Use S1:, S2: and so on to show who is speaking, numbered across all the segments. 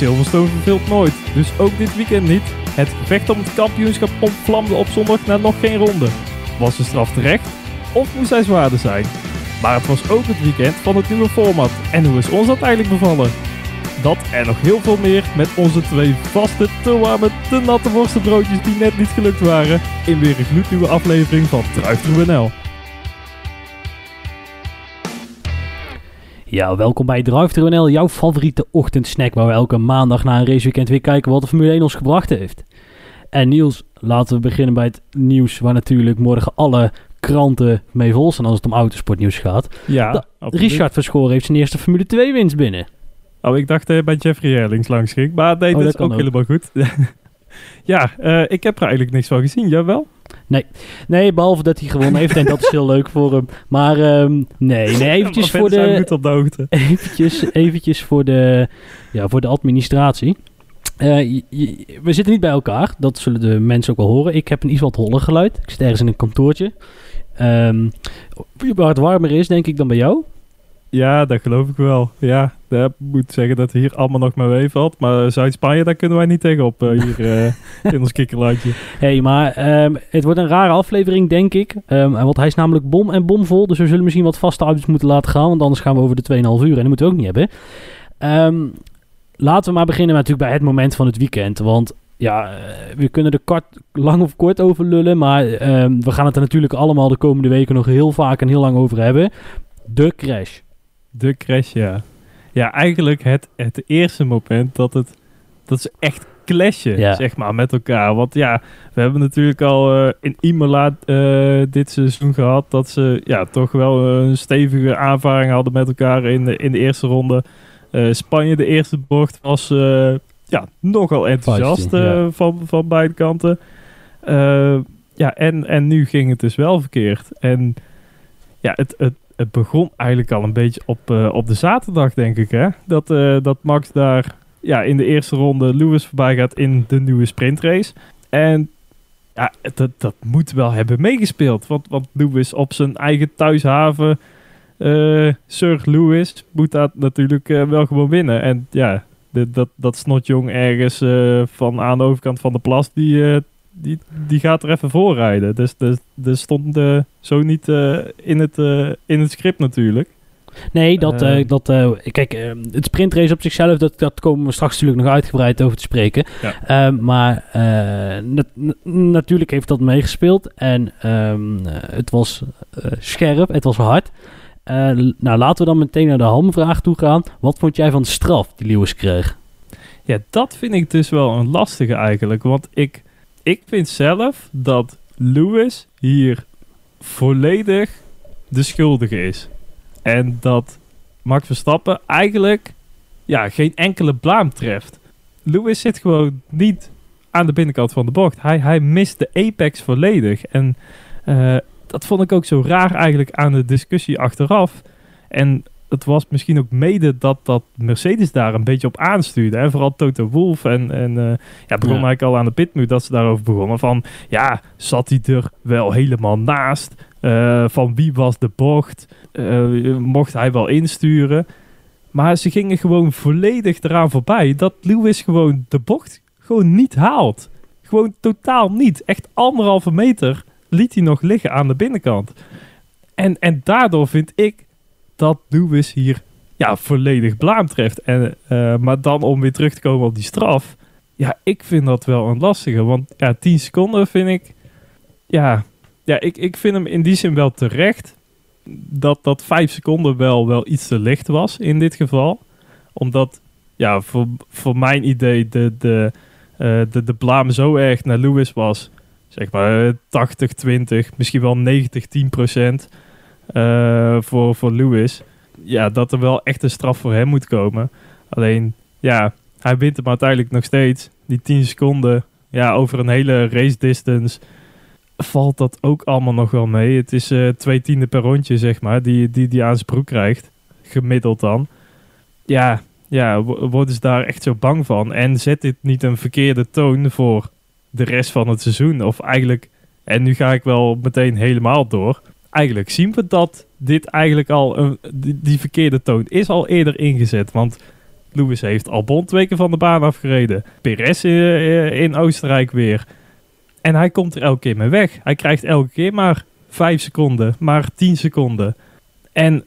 S1: Silverstone verveelt nooit, dus ook dit weekend niet. Het gevecht om het kampioenschap ontvlamde op zondag na nog geen ronde. Was de straf terecht? Of moest hij zwaarder zijn? Maar het was ook het weekend van het nieuwe format. En hoe is ons dat eigenlijk bevallen? Dat en nog heel veel meer met onze twee vaste, te warme, te natte worstenbroodjes die net niet gelukt waren. In weer een gloednieuwe aflevering van Truif
S2: Ja, welkom bij Drive NL, jouw favoriete ochtendsnack waar we elke maandag na een raceweekend weer kijken wat de Formule 1 ons gebracht heeft. En Niels, laten we beginnen bij het nieuws waar natuurlijk morgen alle kranten mee vol zijn als het om autosportnieuws gaat.
S1: Ja,
S2: Da-
S1: absoluut.
S2: Richard Verschoor heeft zijn eerste Formule 2 winst binnen.
S1: Oh, ik dacht eh, bij Jeffrey Herlings langs ging. Maar nee,
S2: Oh,
S1: dat
S2: dat
S1: is ook. helemaal goed. ja, eh, ik heb er eigenlijk niks van gezien. Jawel?
S2: Nee, behalve dat hij gewonnen heeft en dat is heel leuk voor hem. Maar ehm, nee, nee, eventjes voor de,
S1: goed op de hoogte.
S2: eventjes, eventjes voor de, ja, voor de administratie. Eh, je- je- we zitten niet bij elkaar, dat zullen de mensen ook wel horen. Ik heb een iets wat holler geluid. Ik zit ergens in een kantoortje. Ehm waar het warmer is, denk ik, dan bij jou.
S1: Ja, dat geloof ik wel. Ja, ik moet zeggen dat hier allemaal nog maar meevalt. Maar Zuid-Spanje, daar kunnen wij niet tegenop eh, hier eh, in ons kikkerlandje.
S2: hey, maar ehm, het wordt een rare aflevering, denk ik. Ehm, want hij is namelijk bom en bomvol. Dus we zullen misschien wat vaste auto's moeten laten gaan. Want anders gaan we over de 2,5 uur. En dat moeten we ook niet hebben. Ehm, laten we maar beginnen met natuurlijk bij het moment van het weekend. Want ja, eh, we kunnen er kort, lang of kort over lullen. Maar we gaan het er natuurlijk allemaal de komende weken nog heel vaak en heel lang over hebben. De crash.
S1: De crash, ja. Ja, eigenlijk het, het eerste moment dat het... Dat ze echt clashen,
S2: Ja.
S1: zeg maar, met elkaar. Want ja, we hebben natuurlijk al eh, in Imola eh, dit seizoen gehad... dat ze ja, toch wel een stevige aanvaring hadden met elkaar in de, in de eerste ronde. Eh, Spanje, de eerste bocht, was ja, nogal enthousiast
S2: Feisty, ja.
S1: van, van beide kanten. Ja, en, en nu ging het dus wel verkeerd. En ja, het, het, het begon eigenlijk al een beetje op, eh, op de zaterdag, denk ik. Hè? Dat, eh, dat Max daar ja, in de eerste ronde Lewis voorbij gaat in de nieuwe sprintrace. En ja, dat, dat moet wel hebben meegespeeld. Want, want Lewis op zijn eigen thuishaven, eh Sir Lewis, moet dat natuurlijk wel gewoon winnen. En ja, de, dat, dat snotjong ergens van aan de overkant van de plas, die, die, die gaat er even voorrijden. Dus dus- er stond eh, zo niet eh, in, het, eh, in het script natuurlijk.
S2: Nee, dat,
S1: Eh.
S2: eh, dat kijk, eh, het sprintrace op zichzelf, dat, dat komen we straks natuurlijk nog uitgebreid over te spreken.
S1: Ja.
S2: Eh, maar nat- natuurlijk heeft dat meegespeeld en ehm, het was scherp, het was hard. Nou, laten we dan meteen naar de hamvraag toe gaan. Wat vond jij van de straf die Lewis kreeg?
S1: Ja, dat vind ik dus wel een lastige eigenlijk. Want ik, ik vind zelf dat Lewis hier volledig de schuldige is. En dat Max Verstappen eigenlijk ja, geen enkele blaam treft. Lewis zit gewoon niet aan de binnenkant van de bocht. Hij, hij mist de apex volledig. En eh, dat vond ik ook zo raar eigenlijk aan de discussie achteraf. En het was misschien ook mede dat, dat Mercedes daar een beetje op aanstuurde. Hè? Vooral Toto Wolff en, en eh, ja, begon
S2: Ja.
S1: eigenlijk al aan de pitmuur dat ze daarover begonnen. Van ja, zat hij er wel helemaal naast? Eh, van wie was de bocht? Eh, mocht hij wel insturen? Maar ze gingen gewoon volledig eraan voorbij dat Lewis gewoon de bocht gewoon niet haalt. Gewoon totaal niet. Echt anderhalve meter liet hij nog liggen aan de binnenkant. En, en daardoor vind ik dat Lewis hier ja, volledig blaam treft. En, eh, maar dan om weer terug te komen op die straf. Ja, ik vind dat wel een lastige. Want ja, 10 seconden vind ik... Ja, ja ik, ik vind hem in die zin wel terecht. Dat, dat 5 seconden wel, wel iets te licht was in dit geval. Omdat, ja, voor, voor mijn idee de, de, eh, de, de blaam zo erg naar Lewis was. Zeg maar eh, 80, 20, misschien wel 90, 10 procent eh, voor, voor Lewis. Ja, dat er wel echt een straf voor hem moet komen. Alleen, ja, hij wint hem uiteindelijk nog steeds. Die 10 seconden, ja, over een hele race distance valt dat ook allemaal nog wel mee. Het is eh, twee tiende per rondje, zeg maar, die, die, die aan zijn broek krijgt. Gemiddeld dan. Ja, ja, wo- worden ze daar echt zo bang van? En zet dit niet een verkeerde toon voor de rest van het seizoen? Of eigenlijk, en nu ga ik wel meteen helemaal door. Eigenlijk zien we dat dit eigenlijk al, een, die, verkeerde toon is al eerder ingezet. Want Lewis heeft Albon twee keer van de baan afgereden. Perez in, in Oostenrijk weer. En hij komt er elke keer mee weg. Hij krijgt elke keer maar 5 seconden, maar 10 seconden. En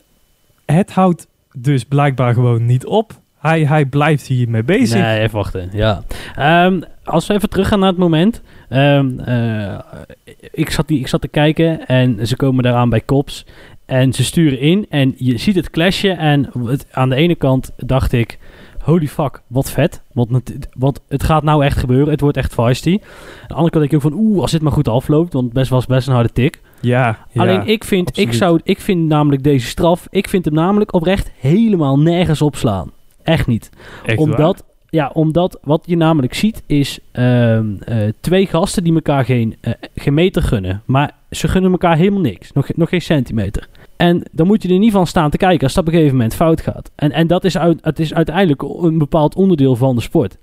S1: het houdt dus blijkbaar gewoon niet op. Hij, hij blijft hiermee bezig.
S2: Nee, even wachten. Ja. Ehm, als we even teruggaan naar het moment. Ehm, eh, ik, zat die, ik zat te kijken en ze komen daaraan bij Kops. En ze sturen in en je ziet het clashje. En het, aan de ene kant dacht ik... Holy fuck, wat vet. Want het, want het gaat nou echt gebeuren. Het wordt echt feisty. Aan de andere kant denk ik ook van... Oeh, als dit maar goed afloopt. Want best was best een harde tik.
S1: Ja,
S2: Alleen
S1: ja,
S2: ik vind, ik, zou, ik vind namelijk deze straf... Ik vind hem namelijk oprecht helemaal nergens opslaan. Echt niet
S1: echt
S2: omdat, ja, omdat wat je namelijk ziet is ehm, eh, twee gasten die elkaar geen, eh, geen meter gunnen. Maar ze gunnen elkaar helemaal niks. Nog, nog geen centimeter. En dan moet je er niet van staan te kijken als dat op een gegeven moment fout gaat. En, en dat is, uit, het is uiteindelijk een bepaald onderdeel van de sport.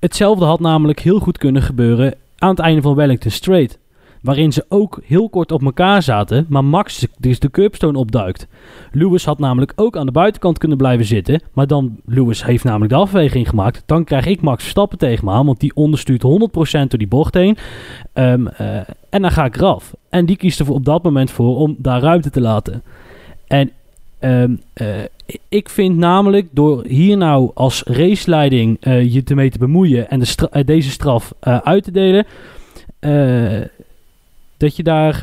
S2: Hetzelfde had namelijk heel goed kunnen gebeuren aan het einde van Wellington Straight. Waarin ze ook heel kort op elkaar zaten, maar Max dus de curbstone opduikt. Lewis had namelijk ook aan de buitenkant kunnen blijven zitten. Maar dan, Lewis heeft namelijk de afweging gemaakt. Dan krijg ik Max Verstappen tegen me aan, want die onderstuurt 100% door die bocht heen. Ehm, eh, en dan ga ik eraf. En die kiest er op dat moment voor om daar ruimte te laten. En ehm, eh, ik vind namelijk door hier nou als raceleiding eh, je te mee te bemoeien en deze straf uit te delen, dat je daar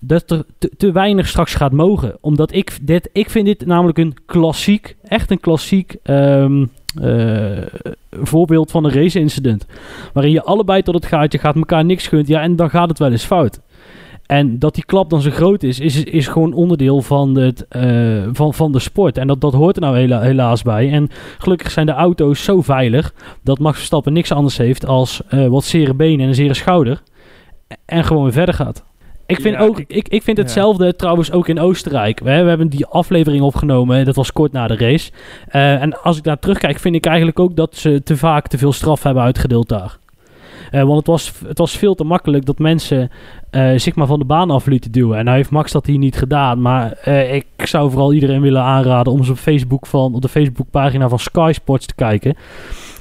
S2: dat er te, te weinig straks gaat mogen. Omdat ik dit, ik vind dit namelijk een klassiek, echt een klassiek ehm, eh, voorbeeld van een race-incident. Waarin je allebei tot het gaatje gaat, elkaar niks gunt, ja, en dan gaat het wel eens fout. En dat die klap dan zo groot is, is, is gewoon onderdeel van, het, eh, van, van de sport. En dat, dat hoort er nou hela- helaas bij. En gelukkig zijn de auto's zo veilig dat Max Verstappen niks anders heeft als eh, wat zere benen en een zere schouder. En gewoon weer verder gaat. Ik vind,
S1: Ja,
S2: ook,
S1: ik-
S2: ik, vind
S1: ja.
S2: hetzelfde trouwens ook in Oostenrijk. We, we hebben die aflevering opgenomen, dat was kort na de race. Eh, en als ik daar terugkijk, vind ik eigenlijk ook dat ze te vaak te veel straf hebben uitgedeeld daar. Eh, want het was, het was veel te makkelijk dat mensen eh, zich maar van de baan af lieten duwen. En nou heeft Max dat hier niet gedaan. Maar ik zou vooral iedereen willen aanraden om eens op, Facebook van, op de Facebookpagina van Sky Sports te kijken.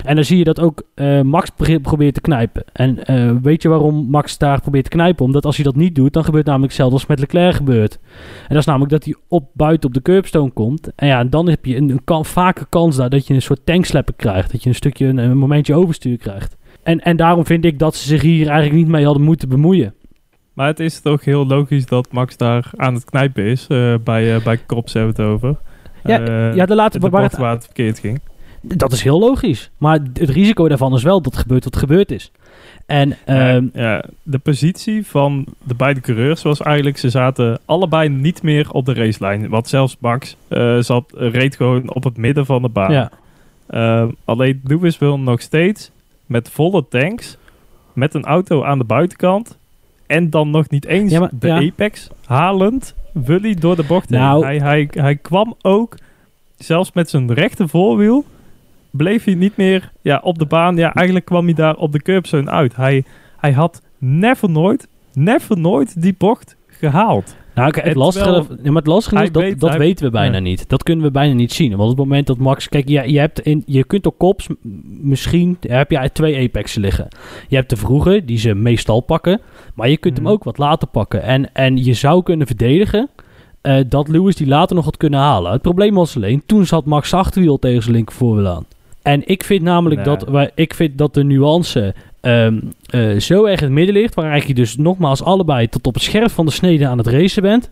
S2: En dan zie je dat ook eh, Max pro- probeert te knijpen. En eh, weet je waarom Max daar probeert te knijpen? Omdat als hij dat niet doet, dan gebeurt namelijk hetzelfde als met Leclerc gebeurt. En dat is namelijk dat hij op, buiten op de curbstone komt. En ja, dan heb je een, een kan, vaker kans daar dat je een soort tankslepper krijgt. Dat je een stukje, een, een momentje overstuur krijgt. En, en daarom vind ik dat ze zich hier eigenlijk niet mee hadden moeten bemoeien.
S1: Maar het is toch heel logisch dat Max daar aan het knijpen is. eh, bij, uh, bij hebben we het over.
S2: Ja, ja, de laatste waar het,
S1: waar het verkeerd ging.
S2: Dat is heel logisch. Maar het risico daarvan is wel dat gebeurt wat gebeurd is. En ehm,
S1: ja, ja, de positie van de beide coureurs was eigenlijk... ze zaten allebei niet meer op de racelijn. Want zelfs Max eh, zat, reed gewoon op het midden van de baan.
S2: ja,
S1: Eh, alleen Lewis wil nog steeds met volle tanks... met een auto aan de buitenkant... en dan nog niet eens
S2: Ja, maar-
S1: de
S2: ja.
S1: apex halend... wil hij door de bocht heen.
S2: Nou-
S1: Hij, hij, hij kwam ook... zelfs met zijn rechter voorwiel... bleef hij niet meer ja, op de baan. Ja, eigenlijk kwam hij daar op de curbzone uit. Hij, hij had never nooit, never nooit die bocht gehaald.
S2: Nou, het lastige, ja, maar het lastige is, dat,
S1: weet-
S2: dat
S1: hij-
S2: weten we bijna
S1: ja.
S2: niet. Dat kunnen we bijna niet zien. Want op het moment dat Max... Kijk, je, je, hebt in, je kunt op kops misschien... heb je twee apexen liggen. Je hebt de vroege, die ze meestal pakken. Maar je kunt
S1: Mhm.
S2: hem ook wat later pakken. En, en je zou kunnen verdedigen... eh, dat Lewis die later nog had kunnen halen. Het probleem was alleen... toen zat Max achterwiel tegen zijn linkervoorwiel aan. En ik vind namelijk
S1: Nee.
S2: dat, ik vind dat de nuance ehm, eh, zo erg in het midden ligt, waar eigenlijk je dus nogmaals allebei tot op het scherp van de snede aan het racen bent,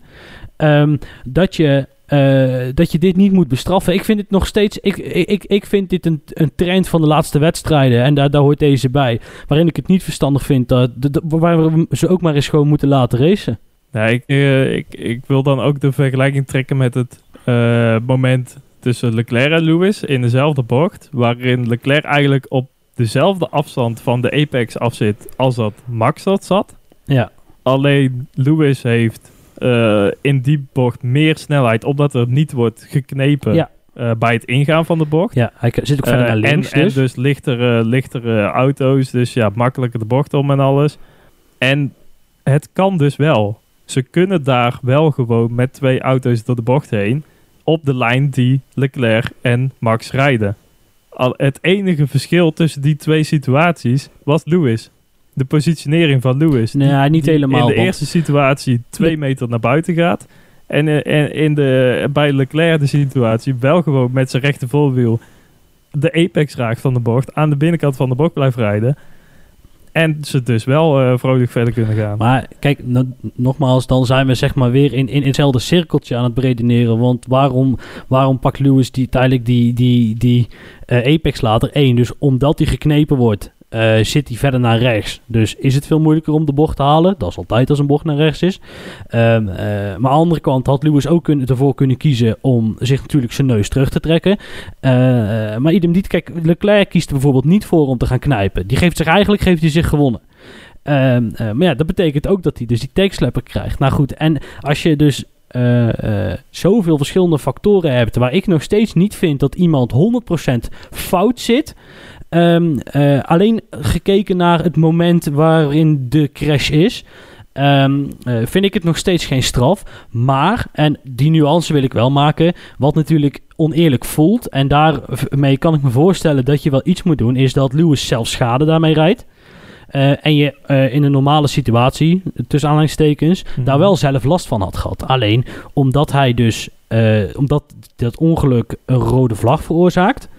S2: ehm, dat, je, eh, dat je dit niet moet bestraffen. Ik vind het nog steeds, ik, ik, ik vind dit een, een trend van de laatste wedstrijden en daar, daar hoort deze bij, waarin ik het niet verstandig vind dat, waar we ze ook maar eens gewoon moeten laten racen.
S1: Nee, ik, eh, ik, ik wil dan ook de vergelijking trekken met het moment tussen Leclerc en Lewis in dezelfde bocht. Waarin Leclerc eigenlijk op dezelfde afstand van de apex afzit als dat Max dat zat.
S2: Ja,
S1: Alleen Lewis heeft eh, in die bocht meer snelheid, omdat er niet wordt geknepen
S2: Ja.
S1: eh, bij het ingaan van de bocht.
S2: ja hij zit ook verder
S1: Eh,
S2: naar links
S1: en,
S2: dus.
S1: en dus lichtere, lichtere auto's, dus ja, makkelijker de bocht om en alles. En het kan dus wel. Ze kunnen daar wel gewoon met twee auto's door de bocht heen op de lijn die Leclerc en Max rijden. Al het enige verschil tussen die twee situaties was Lewis. De positionering van Lewis.
S2: Nee,
S1: die-
S2: niet
S1: die
S2: helemaal,
S1: In de
S2: want-
S1: eerste situatie twee meter naar buiten gaat. En, eh, en in de, bij Leclerc de situatie wel gewoon met zijn rechter voorwiel de apex raakt van de bocht. Aan de binnenkant van de bocht blijft rijden. En ze dus wel eh, vrolijk verder kunnen gaan.
S2: Maar kijk, no- nogmaals, dan zijn we zeg maar weer in, in hetzelfde cirkeltje aan het beredeneren. Want waarom, waarom pakt Lewis die, uiteindelijk die, die, die eh, apex later? Eén, dus omdat hij geknepen wordt, eh, zit hij verder naar rechts. Dus is het veel moeilijker om de bocht te halen. Dat is altijd als een bocht naar rechts is. Ehm, eh, maar aan de andere kant had Lewis ook kunnen, ervoor kunnen kiezen om zich natuurlijk zijn neus terug te trekken. Eh, maar idem niet. Kijk, Leclerc kiest er bijvoorbeeld niet voor om te gaan knijpen. Die geeft zich eigenlijk geeft hij zich gewonnen. Ehm, eh, maar ja, dat betekent ook dat hij dus die takeslapper krijgt. Nou goed, en als je dus eh, eh, zoveel verschillende factoren hebt... waar ik nog steeds niet vind dat iemand 100% fout zit... ehm, eh, alleen gekeken naar het moment waarin de crash is... ehm, eh, vind ik het nog steeds geen straf. Maar, en die nuance wil ik wel maken... wat natuurlijk oneerlijk voelt... en daarmee kan ik me voorstellen dat je wel iets moet doen... is dat Lewis zelf schade daarmee rijdt... Eh, en je in een normale situatie, tussen aanhalingstekens,
S1: Mhm.
S2: daar wel zelf last van had gehad. Alleen omdat hij dus, omdat dat ongeluk een rode vlag veroorzaakt,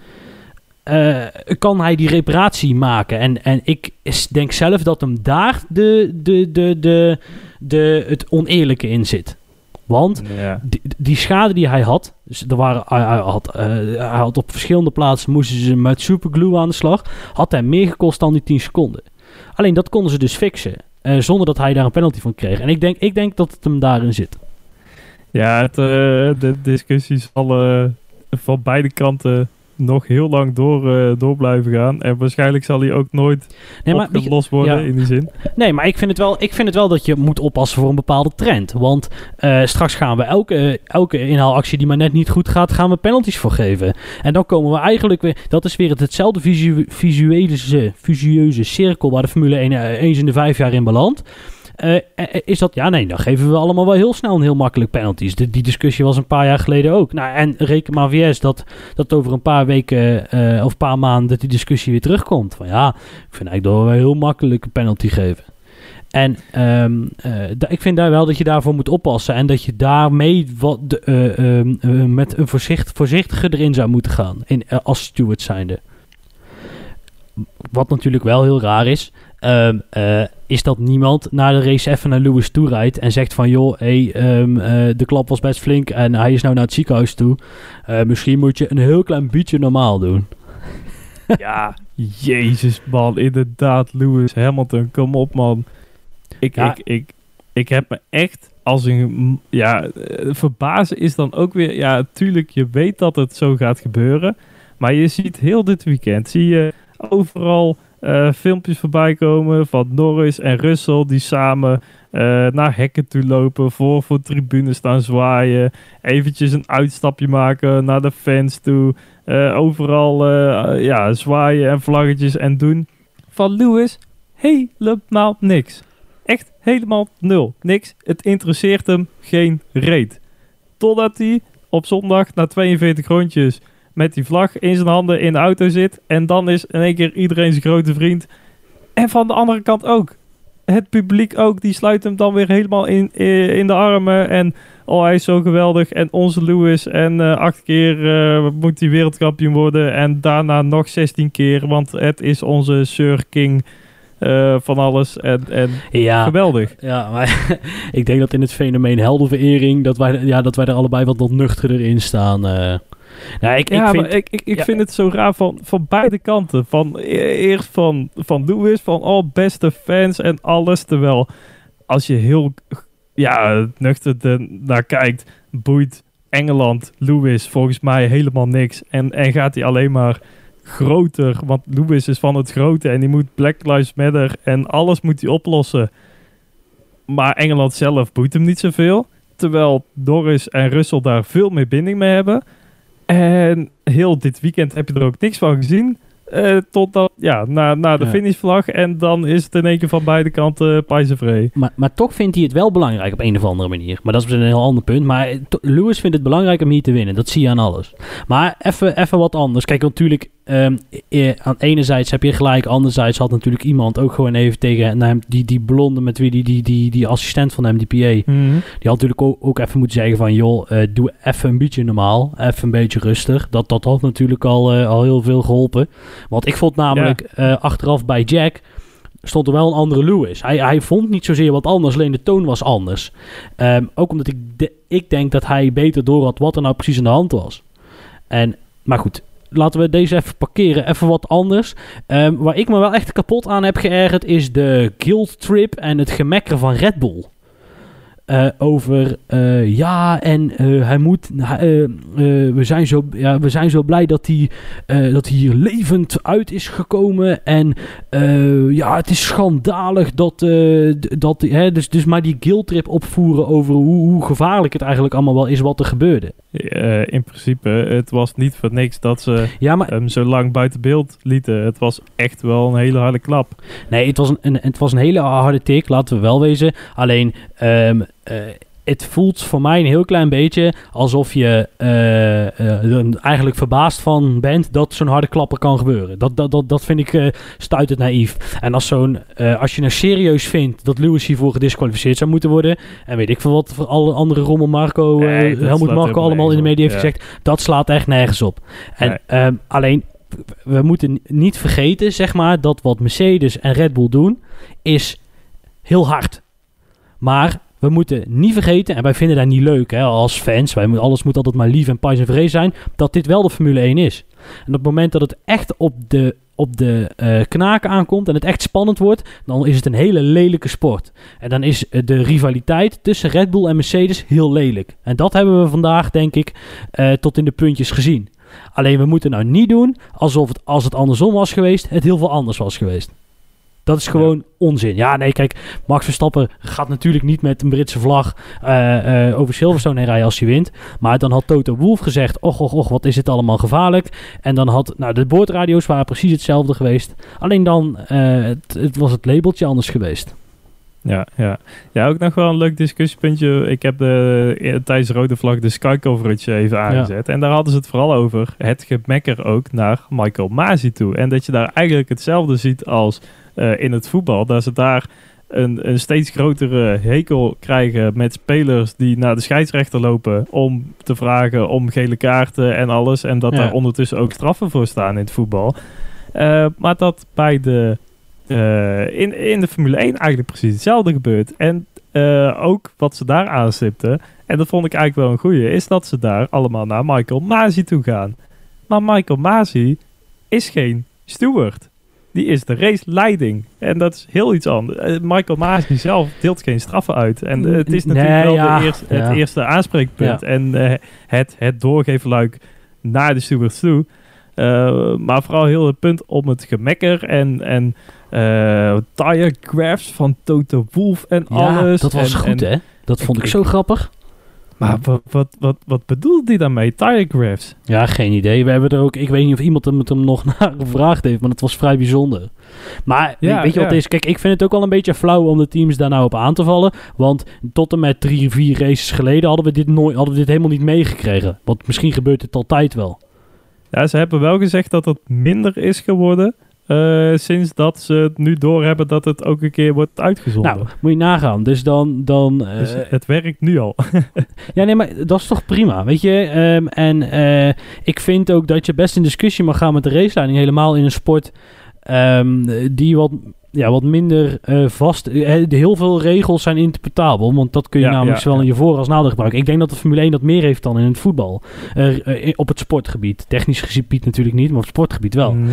S2: eh, kan hij die reparatie maken. En, en ik denk zelf dat hem daar de, de, de, de, de, het oneerlijke in zit. Want
S1: Ja.
S2: die, die schade die hij had, dus er waren, hij, hij had, eh, hij had op verschillende plaatsen moesten ze met superglue aan de slag, had hij meer gekost dan die 10 seconden. Alleen dat konden ze dus fixen, eh, zonder dat hij daar een penalty van kreeg. En ik denk, ik denk dat het hem daarin zit.
S1: Ja, het, de discussie zal eh, van beide kanten nog heel lang door, eh, door blijven gaan. En waarschijnlijk zal hij ook nooit
S2: Nee, maar,
S1: opgelost worden
S2: ja.
S1: in die zin.
S2: nee, maar ik vind, het wel, ik vind het wel dat je moet oppassen voor een bepaalde trend. Want eh, straks gaan we elke, elke inhaalactie die maar net niet goed gaat, gaan we penalties voor geven. En dan komen we eigenlijk weer, dat is weer het, hetzelfde visu, visuele, visueuze cirkel waar de Formule 1 eh, eens in de vijf jaar in belandt. Eh, eh, is dat, ja nee, dan geven we allemaal wel heel snel en heel makkelijk penalties. Die discussie was een paar jaar geleden ook. Nou, en reken maar VS dat, dat over een paar weken eh, of een paar maanden dat die discussie weer terugkomt. Van ja, ik vind eigenlijk dat we heel makkelijk een penalty geven. En ehm, eh, ik vind daar wel dat je daarvoor moet oppassen. En dat je daarmee wat eh, ehm, eh, met een voorzicht, voorzichtiger erin zou moeten gaan. In, eh, als steward zijnde. Wat natuurlijk wel heel raar is. Ehm, eh, is dat niemand na de race even naar Lewis toe rijdt en zegt van joh, hey, ehm, eh, de klap was best flink en hij is nou naar het ziekenhuis toe. Eh, misschien moet je een heel klein beetje normaal doen.
S1: ja, jezus man, inderdaad, Lewis Hamilton, kom op man. Ik,
S2: Ja.
S1: ik, ik, ik heb me echt als een, ja, verbazen is dan ook weer, ja, tuurlijk, je weet dat het zo gaat gebeuren, maar je ziet heel dit weekend, zie je overal eh, filmpjes voorbij komen van Norris en Russell die samen eh, naar hekken toe lopen, voor, voor tribunes staan zwaaien, eventjes een uitstapje maken naar de fans toe. Eh, overal ja, zwaaien en vlaggetjes en doen. Van Lewis helemaal niks. Echt helemaal nul. Niks. Het interesseert hem geen reet. Totdat hij op zondag na 42 rondjes met die vlag in zijn handen in de auto zit. En dan is in één keer iedereen zijn grote vriend. En van de andere kant ook. Het publiek ook. Die sluit hem dan weer helemaal in, eh, in de armen. En oh, hij is zo geweldig. En onze Lewis. En eh, acht keer eh, moet hij wereldkampioen worden. En daarna nog 16 keer. Want het is onze Sir King van alles. En, en
S2: Ja,
S1: geweldig.
S2: Ja, maar ik denk dat in het fenomeen heldenverering dat wij, ja, dat wij er allebei wat, wat nuchterder in staan. Nou, ik,
S1: ja,
S2: ik vind,
S1: ik, ik, ik
S2: ja.
S1: vind het zo raar van, van beide kanten. Van, e- eerst van, van Lewis, van oh, beste fans en alles. Terwijl als je heel ja, nuchter er naar kijkt, boeit Engeland, Lewis volgens mij helemaal niks. En, en gaat hij alleen maar groter, want Lewis is van het grote en die moet Black Lives Matter en alles moet hij oplossen. Maar Engeland zelf boeit hem niet zoveel. Terwijl Norris en Russell daar veel meer binding mee hebben. En heel dit weekend heb je er ook niks van gezien. Uh, totdat, ja, na, na de
S2: Ja.
S1: finishvlag. En dan is het in één keer van beide kanten uh, pijzenvree.
S2: Maar, maar toch vindt hij het wel belangrijk op een of andere manier. Maar dat is een heel ander punt. Maar eh, Lewis vindt het belangrijk om hier te winnen. Dat zie je aan alles. Maar even wat anders. Kijk, natuurlijk, ehm, eh, aan enerzijds heb je gelijk. Anderzijds had natuurlijk iemand ook gewoon even tegen die, die blonde met wie die, die, die, die assistent van hem, die PA. Die had natuurlijk ook, ook even moeten zeggen van... joh, eh, doe even een beetje normaal. Even een beetje rustig. Dat, dat had natuurlijk al, eh, al heel veel geholpen. Want ik vond namelijk eh, achteraf bij Jack... stond er wel een andere Lewis. Hij, hij vond niet zozeer wat anders, alleen de toon was anders. Ehm, ook omdat ik, de- ik denk dat hij beter door had wat er nou precies aan de hand was. En, maar goed, laten we deze even parkeren. Even wat anders. Ehm, waar ik me wel echt kapot aan heb geërgerd... is de guilt trip en het gemekker van Red Bull. Eh, over eh, ja en eh, hij moet we, zijn zo, ja, we zijn zo blij dat hij, dat hij hier levend uit is gekomen en ja het is schandalig dat, dat hè, dus, dus maar die guilt trip opvoeren over hoe, hoe gevaarlijk het eigenlijk allemaal wel is wat er gebeurde
S1: in principe, het was niet voor niks dat ze
S2: ja maar
S1: hem zo lang buiten beeld lieten. Het was echt wel een hele harde klap.
S2: Nee, het was een, een, het was een hele harde tik, laten we wel wezen. Alleen, ehm, eh, het voelt voor mij een heel klein beetje alsof je eh, eh, er eigenlijk verbaasd van bent dat zo'n harde klapper kan gebeuren. Dat, dat, dat, dat vind ik eh stuitend naïef. En als, zo'n, eh, als je nou serieus vindt dat Lewis hiervoor gedisqualificeerd zou moeten worden, en weet ik veel wat voor alle andere rommel Marco, eh,
S1: Nee, slaat
S2: Marco allemaal in de media heeft gezegd, dat slaat echt nergens op. En
S1: Nee.
S2: ehm, alleen, we moeten niet vergeten, zeg maar, dat wat Mercedes en Red Bull doen, is heel hard. Maar we moeten niet vergeten, en wij vinden dat niet leuk hè, als fans, wij, moeten- alles moet altijd maar lief en pais en vrees zijn, dat dit wel de Formule 1 is. En op het moment dat het echt op de, op de eh, knaken aankomt en het echt spannend wordt, dan is het een hele lelijke sport. En dan is eh, de rivaliteit tussen Red Bull en Mercedes heel lelijk. En dat hebben we vandaag, denk ik, eh, tot in de puntjes gezien. Alleen we moeten nou niet doen alsof het, als het andersom was geweest, het heel veel anders was geweest. Dat is gewoon onzin. Ja, nee, kijk, Max Verstappen gaat natuurlijk niet met een Britse vlag eh, eh, over Silverstone heen rijden als hij wint. Maar dan had Toto Wolff gezegd, och, och, och, wat is het allemaal gevaarlijk. En dan had, nou, de boordradio's waren precies hetzelfde geweest. Alleen dan eh, het, het was het labeltje anders geweest.
S1: Ja, ja. ja, ook nog wel een leuk discussiepuntje. Ik heb de, tijdens de rode vlag de Sky coverage even aangezet. En daar hadden ze het vooral over het gemekker ook naar Michael Masi toe. En dat je daar eigenlijk hetzelfde ziet als eh, in het voetbal. Dat ze daar een, een steeds grotere hekel krijgen met spelers die naar de scheidsrechter lopen om te vragen om gele kaarten en alles. En dat
S2: Ja.
S1: daar ondertussen ook straffen voor staan in het voetbal. Eh, maar dat bij de eh, in, in de Formule 1 eigenlijk precies hetzelfde gebeurt. En ook wat ze daar aanstipten, en dat vond ik eigenlijk wel een goeie, is dat ze daar allemaal naar Michael Masi toe gaan. Maar Michael Masi is geen steward. Die is de raceleiding. En dat is heel iets anders. Eh, Michael Masi zelf deelt geen straffen uit. En eh, het is
S2: Nee,
S1: natuurlijk wel
S2: ja,
S1: de eerste,
S2: ja.
S1: het eerste aanspreekpunt. En eh, het, het doorgeefluik naar de stewards toe. Maar vooral heel het punt om het gemekker en, en tire graphs van Toto Wolff en
S2: Ja,
S1: alles.
S2: dat was
S1: en,
S2: goed,
S1: en-
S2: hè? Dat vond ik,
S1: ik-
S2: zo grappig.
S1: Maar wat, wat, wat, wat bedoelt hij daarmee? Tire graphs?
S2: Ja, geen idee. We hebben er ook, ik weet niet of iemand hem, het hem nog naar gevraagd heeft, maar het was vrij bijzonder. Maar
S1: Ja,
S2: weet je wat
S1: ja.
S2: het is? Kijk, ik vind het ook wel een beetje flauw om de teams daar nou op aan te vallen. Want tot en met drie, vier races geleden hadden we dit, nooit, hadden we dit helemaal niet meegekregen. Want misschien gebeurt het altijd wel.
S1: Ja, ze hebben wel gezegd dat het minder is geworden. Eh, sinds dat ze het nu doorhebben dat het ook een keer wordt uitgezonden.
S2: Nou, moet je nagaan. Dus dan... dan eh,
S1: dus het werkt nu al.
S2: Ja, nee, maar dat is toch prima, weet je? Ehm, en eh, ik vind ook dat je best in discussie mag gaan met de raceleiding. Helemaal in een sport ehm, die wat, ja, wat minder eh, vast... eh, heel veel regels zijn interpretabel, want dat kun je
S1: Ja,
S2: namelijk
S1: ja,
S2: zowel in je voor- als nadeel gebruiken. Ik denk dat de Formule 1 dat meer heeft dan in het voetbal. Eh, op het sportgebied. Technisch gebied natuurlijk niet, maar op het sportgebied wel.
S1: Mhm.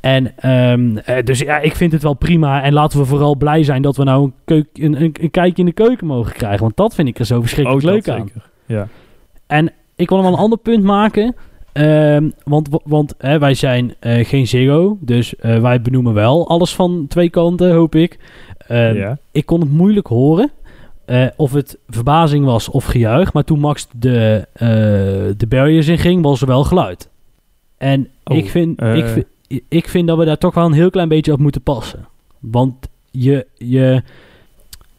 S2: En ehm, eh, dus ja, ik vind het wel prima. En laten we vooral blij zijn dat we nou een, keuk, een, een, een kijkje in de keuken mogen krijgen. Want dat vind ik er zo verschrikkelijk
S1: Ook
S2: leuk aan.
S1: zeker. Ja.
S2: En ik wil nog wel een ander punt maken. Ehm, want want hè, wij zijn eh, geen Ziggo. Dus eh, wij benoemen wel alles van twee kanten, hoop ik. Ehm,
S1: ja.
S2: Ik kon het moeilijk horen. eh, of het verbazing was of gejuich. Maar toen Max de, de barriers in ging, was er wel geluid. En
S1: Oh,
S2: ik, vind, ik, vind, ik vind dat we daar toch wel een heel klein beetje op moeten passen. Want je, je,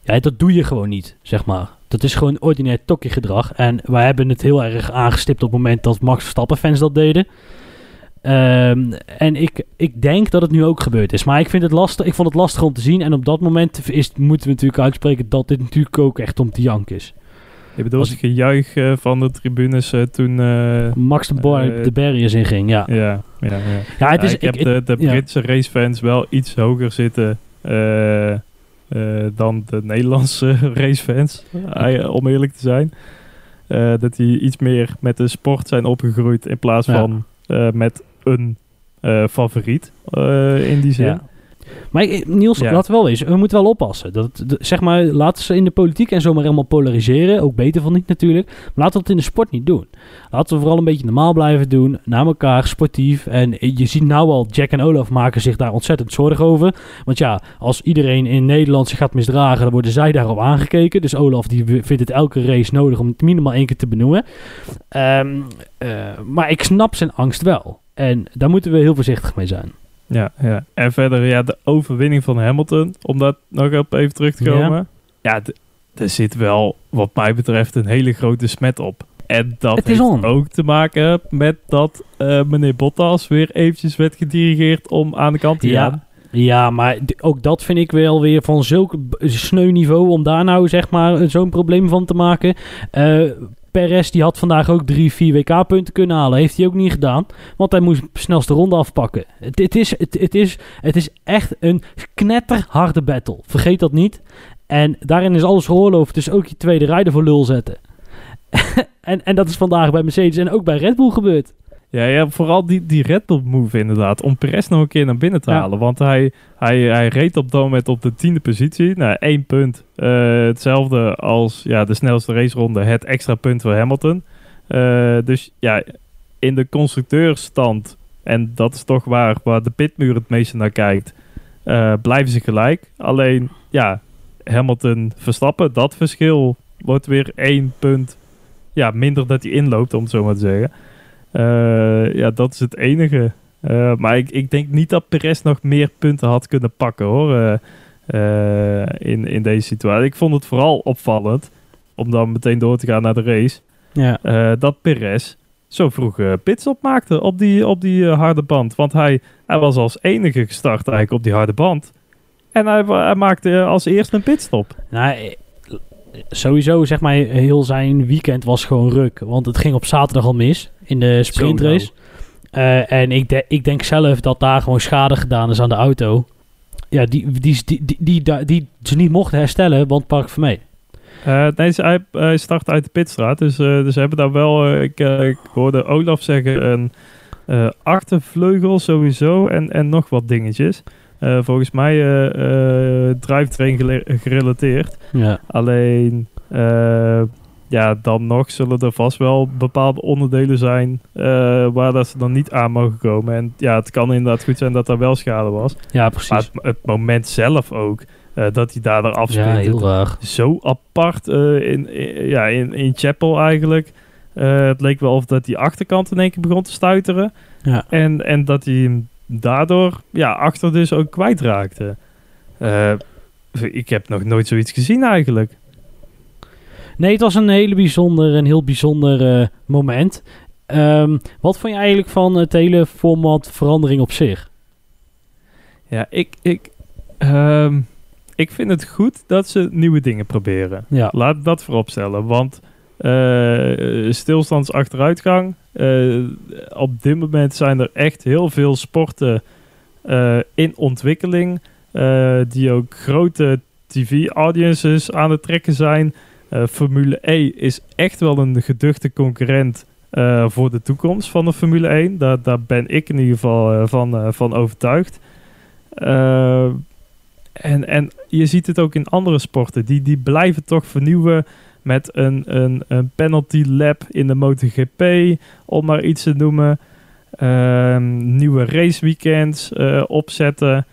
S2: ja, dat doe je gewoon niet, zeg maar. Dat is gewoon ordinair tokkie gedrag. En wij hebben het heel erg aangestipt op het moment dat Max Verstappen fans dat deden. Ehm, en ik, ik denk dat het nu ook gebeurd is. Maar ik, vind het lastig, ik vond het lastig om te zien. En op dat moment is, moeten we natuurlijk uitspreken dat dit natuurlijk ook echt om te jank is.
S1: Je bedoelt
S2: Als-
S1: het gejuich eh, van de tribunes eh, toen... eh,
S2: Max de, bar, de barriers in ging, ja.
S1: ja, ja, ja.
S2: Ja, het
S1: Ja,
S2: is,
S1: ik heb de, de
S2: ja.
S1: Britse racefans wel iets hoger zitten eh, dan de Nederlandse racefans, eh, om eerlijk te zijn. Eh, dat die iets meer met de sport zijn opgegroeid in plaats
S2: Ja.
S1: van met een favoriet in die zin.
S2: Ja. Maar Niels,
S1: Ja.
S2: laten we wel eens, we moeten wel oppassen. Dat, zeg maar, laten ze in de politiek en zo maar helemaal polariseren. Ook beter van niet natuurlijk. Maar laten we dat in de sport niet doen. Laten we vooral een beetje normaal blijven doen. Naar elkaar, sportief. En je ziet nou al, Jack en Olaf maken zich daar ontzettend zorgen over. Want ja, als iedereen in Nederland zich gaat misdragen, dan worden zij daarop aangekeken. Dus Olaf die vindt het elke race nodig om het minimaal één keer te benoemen. Ehm, eh, maar ik snap zijn angst wel. En daar moeten we heel voorzichtig mee zijn.
S1: Ja, ja. En verder, ja, de overwinning van Hamilton, om dat nog op even terug te komen. Ja, er zit wel, wat mij betreft, een hele grote smet op. En dat heeft
S2: on.
S1: ook te maken met dat eh, meneer Bottas weer eventjes werd gedirigeerd om aan de kant te
S2: Ja.
S1: gaan.
S2: Ja, maar ook dat vind ik wel weer van zulk sneu niveau om daar nou zeg maar zo'n probleem van te maken. Eh Perez die had vandaag ook drie, vier WK-punten kunnen halen. Heeft hij ook niet gedaan, want hij moest snelste ronde afpakken. Het, het, is, het, het, is, het is echt een knetterharde battle. Vergeet dat niet. En daarin is alles geoorloofd, dus ook je tweede rijder voor lul zetten. en, en dat is vandaag bij Mercedes en ook bij Red Bull gebeurd.
S1: Ja, ja, vooral die, die Red Bull move inderdaad. Om Perez nog een keer naar binnen te
S2: Ja.
S1: halen. Want hij, hij, hij reed op dat moment op de tiende positie. Nou, één punt. Eh, hetzelfde als ja, de snelste raceronde. Het extra punt voor Hamilton. Eh, dus ja, in de constructeurstand. En dat is toch waar, waar de pitmuur het meeste naar kijkt. eh, blijven ze gelijk. Alleen, ja, Hamilton verstappen. Dat verschil wordt weer één punt ja, minder dat hij inloopt, om het zo maar te zeggen. Eh, ja, dat is het enige. Eh, maar ik, ik denk niet dat Perez nog meer punten had kunnen pakken hoor. eh, in, in deze situatie. Ik vond het vooral opvallend. Om dan meteen door te gaan naar de race.
S2: Ja.
S1: dat Perez zo vroeg pitstop maakte op die, op die harde band. Want hij, hij was als enige gestart eigenlijk op die harde band. En hij, hij maakte als eerste een pitstop.
S2: Nou, sowieso zeg maar heel zijn weekend was gewoon ruk. Want het ging op zaterdag al mis in de sprintrace. Eh, en ik, de- ik denk zelf dat daar gewoon schade gedaan is aan de auto. Ja, die, die, die, die, die, die, die ze niet mochten herstellen, want Park van mee.
S1: Eh, nee, ze, hij, hij start uit de pitstraat. Dus, eh, dus ze hebben daar wel... ik, ik hoorde Olaf zeggen een achtervleugel sowieso en, en nog wat dingetjes. Volgens mij eh drivetrain gerelateerd.
S2: Ja.
S1: Alleen, ja, dan nog zullen er vast wel bepaalde onderdelen zijn eh, waar dat ze dan niet aan mogen komen. En ja, het kan inderdaad goed zijn dat er wel schade was.
S2: ja, precies.
S1: Maar het, het moment zelf ook, eh, dat hij daar
S2: ja,
S1: afspringt.
S2: heel raar.
S1: zo apart eh, in, in- ja, in, in Chapel eigenlijk. Het leek wel of dat die achterkant in één keer begon te stuiteren.
S2: Ja.
S1: En, en dat hij hem daardoor ja, achter dus ook kwijtraakte. Ik heb nog nooit zoiets gezien eigenlijk.
S2: Nee, het was een hele bijzonder, een heel bijzonder eh, moment. Ehm, wat vond je eigenlijk van het hele format verandering op zich?
S1: Ja, ik, ik, ehm, ik vind het goed dat ze nieuwe dingen proberen.
S2: Ja,
S1: Laat dat vooropstellen, want eh stilstandsachteruitgang. eh, op dit moment zijn er echt heel veel sporten in ontwikkeling. die ook grote TV-audiences aan het trekken zijn. Eh, Formule E is echt wel een geduchte concurrent eh, voor de toekomst van de Formule 1. Daar, daar ben ik in ieder geval eh, van, van overtuigd. En, en je ziet het ook in andere sporten. Die, die blijven toch vernieuwen met een, een, penalty lap in de MotoGP, om maar iets te noemen. Ehm, nieuwe raceweekends opzetten.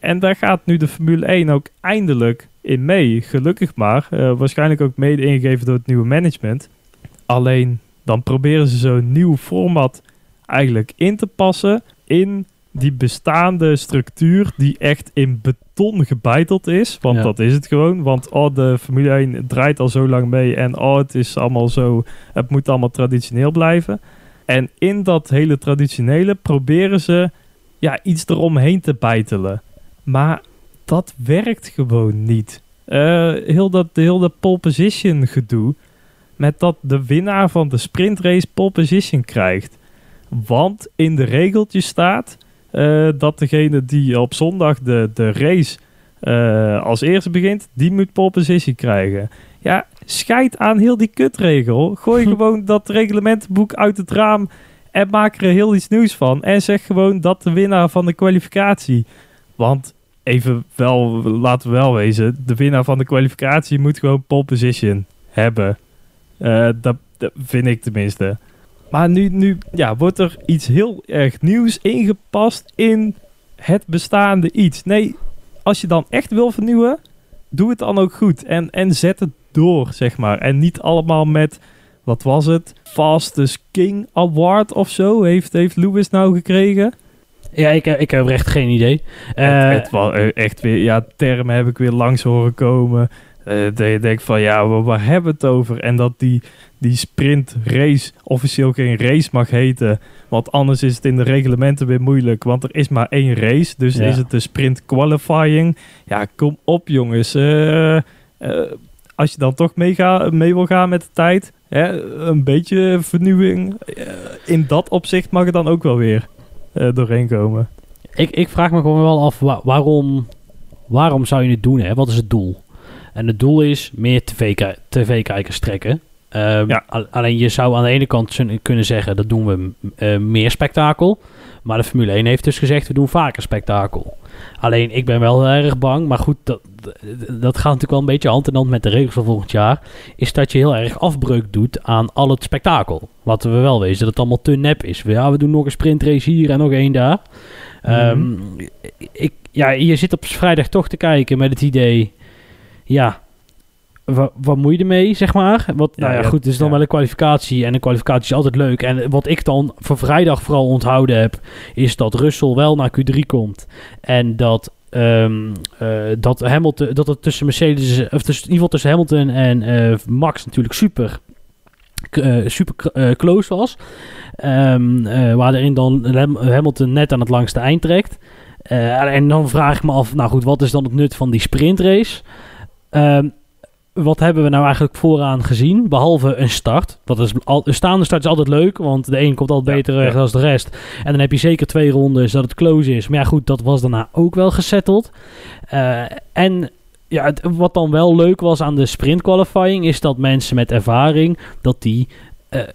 S1: En daar gaat nu de Formule 1 ook eindelijk in mee. Gelukkig maar. Eh, waarschijnlijk ook mede ingegeven door het nieuwe management. Alleen dan proberen ze zo'n nieuw format eigenlijk in te passen. in die bestaande structuur die echt in beton gebeiteld is. Want
S2: Ja.
S1: dat is het gewoon. Want oh, de Formule 1 draait al zo lang mee. En oh, het is allemaal zo... Het moet allemaal traditioneel blijven. En in dat hele traditionele proberen ze ja, iets eromheen te bijtelen. Maar dat werkt gewoon niet. Eh, heel, dat, heel dat pole position gedoe. Met dat de winnaar van de sprintrace pole position krijgt. Want in de regeltjes staat eh, dat degene die op zondag de, de race eh, als eerste begint, die moet pole position krijgen. Ja, scheid aan heel die kutregel. Gooi gewoon dat reglementenboek uit het raam en maak er heel iets nieuws van. En zeg gewoon dat de winnaar van de kwalificatie. Want even wel, laten we wel wezen, de winnaar van de kwalificatie moet gewoon pole position hebben. Eh, dat, dat vind ik tenminste. Maar nu, nu ja, wordt er iets heel erg nieuws ingepast in het bestaande iets. Nee, als je dan echt wil vernieuwen, doe het dan ook goed. En, en zet het door, zeg maar. En niet allemaal met, wat was het? Fastest King Award of zo heeft, heeft Lewis nou gekregen.
S2: Ja, ik, heb- ik heb echt geen idee. Eh,
S1: het, het was eh, echt weer, ja, termen heb ik weer langs horen komen. Eh, dat je denkt van, ja, waar, waar hebben we het over? En dat die, die sprint race officieel geen race mag heten. Want anders is het in de reglementen weer moeilijk. Want er is maar één race. Dus
S2: Ja.
S1: is het de sprint qualifying. Ja, kom op jongens. Eh, eh, als je dan toch mee, ga- mee wil gaan met de tijd. Hè, een beetje vernieuwing. eh, in dat opzicht mag het dan ook wel weer eh, doorheen komen.
S2: ik, ik vraag me gewoon wel af wa- waarom, waarom zou je het doen? Hè? Wat is het doel? En het doel is meer tv-ki- tv-kijkers trekken. Ehm,
S1: Ja.
S2: al- alleen je zou aan de ene kant kunnen zeggen dat doen we eh, meer spektakel. Maar de Formule 1 heeft dus gezegd we doen vaker spektakel. Alleen ik ben wel erg bang, maar goed, dat, dat gaat natuurlijk wel een beetje hand in hand met de regels van volgend jaar. Is dat je heel erg afbreuk doet aan al het spektakel. Laten we wel wezen dat het allemaal te nep is. Ja, we doen nog een sprintrace hier en nog één daar. Ehm, ik, ja, je zit op vrijdag toch te kijken met het idee, ja, wa- wat moet je ermee, zeg maar? Wat,
S1: Ja,
S2: nou ja,
S1: ja,
S2: goed, het is dan
S1: ja.
S2: wel een kwalificatie en een kwalificatie is altijd leuk. En wat ik dan voor vrijdag vooral onthouden heb, is dat Russell wel naar Q3 komt en dat ehm, eh, dat Hamilton, dat het tussen Mercedes, of tussen, in ieder geval tussen Hamilton en eh, Max natuurlijk super, eh, super close was. Ehm, eh, waar erin dan Ham- Hamilton net aan het langste eind trekt. En dan vraag ik me af, nou goed, wat is dan het nut van die sprintrace? Ehm, wat hebben we nou eigenlijk vooraan gezien? Behalve een start. Dat is al, een staande start is altijd leuk, want de een komt altijd
S1: Ja,
S2: beter weg
S1: ja.
S2: dan de rest. En dan heb je zeker twee rondes dat het close is. Maar ja, goed, dat was daarna ook wel gesetteld. Eh, en ja, het- wat dan wel leuk was aan de sprint qualifying, is dat mensen met ervaring, dat die eh, eh,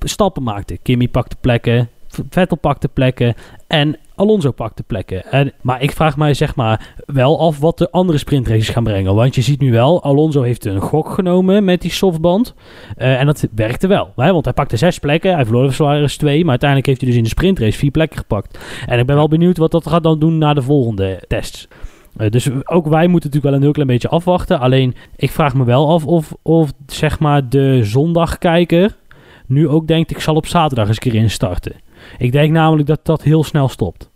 S2: stappen maakten. Kimi pakte plekken, Vettel pakte plekken en Alonso pakte plekken. En, maar ik vraag mij zeg maar wel af wat de andere sprintraces gaan brengen. Want je ziet nu wel, Alonso heeft een gok genomen met die softband. Eh, en dat werkte wel. Want hij pakte zes plekken, hij verloor Suarez twee. Maar uiteindelijk heeft hij dus in de sprintrace vier plekken gepakt. En ik ben wel benieuwd wat dat gaat dan doen na de volgende tests. Eh, dus ook wij moeten natuurlijk wel een heel klein beetje afwachten. Alleen ik vraag me wel af of, of zeg maar de zondagkijker nu ook denkt ik zal op zaterdag eens een keer instarten. Ik denk namelijk dat dat heel snel stopt.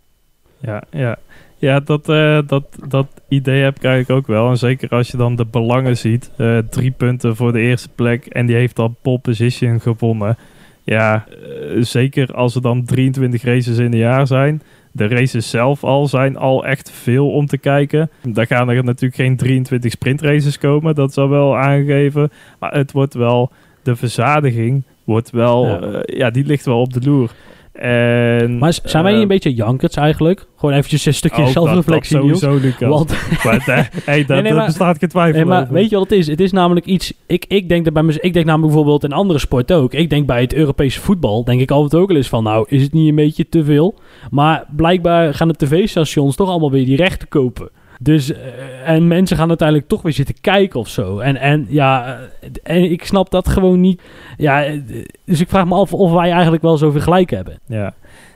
S1: Ja, ja. ja dat, eh, dat, dat idee heb ik eigenlijk ook wel. En zeker als je dan de belangen ziet. eh, drie punten voor de eerste plek. En die heeft al pole position gewonnen. Ja, eh, zeker als er dan 23 races in een jaar zijn. De races zelf al zijn al echt veel om te kijken. Daar gaan er natuurlijk geen 23 sprintraces komen. Dat is al wel aangegeven. Maar het wordt wel... De verzadiging wordt wel...
S2: Ja
S1: die ligt wel op de loer. En,
S2: Maar zijn wij niet een
S1: eh,
S2: beetje jankerts eigenlijk? Gewoon eventjes een stukje zelfreflectie,
S1: dat, dat sowieso, Lucas.
S2: Want,
S1: Maar, eh, hey, dat,
S2: Nee, nee,
S1: bestaat geen twijfel
S2: nee, maar
S1: over.
S2: weet je wat het is? Het is namelijk iets... Ik, ik denk dat bij ik denk namelijk bijvoorbeeld in andere sporten ook. Ik denk bij het Europese voetbal, denk ik altijd ook wel eens van... Nou, is het niet een beetje te veel? Maar blijkbaar gaan de tv-stations toch allemaal weer die rechten kopen. Dus, eh, en mensen gaan uiteindelijk toch weer zitten kijken of zo. En, en ja, eh, en ik snap dat gewoon niet. Ja, eh, dus ik vraag me af of wij eigenlijk wel zoveel gelijk hebben.
S1: Ja,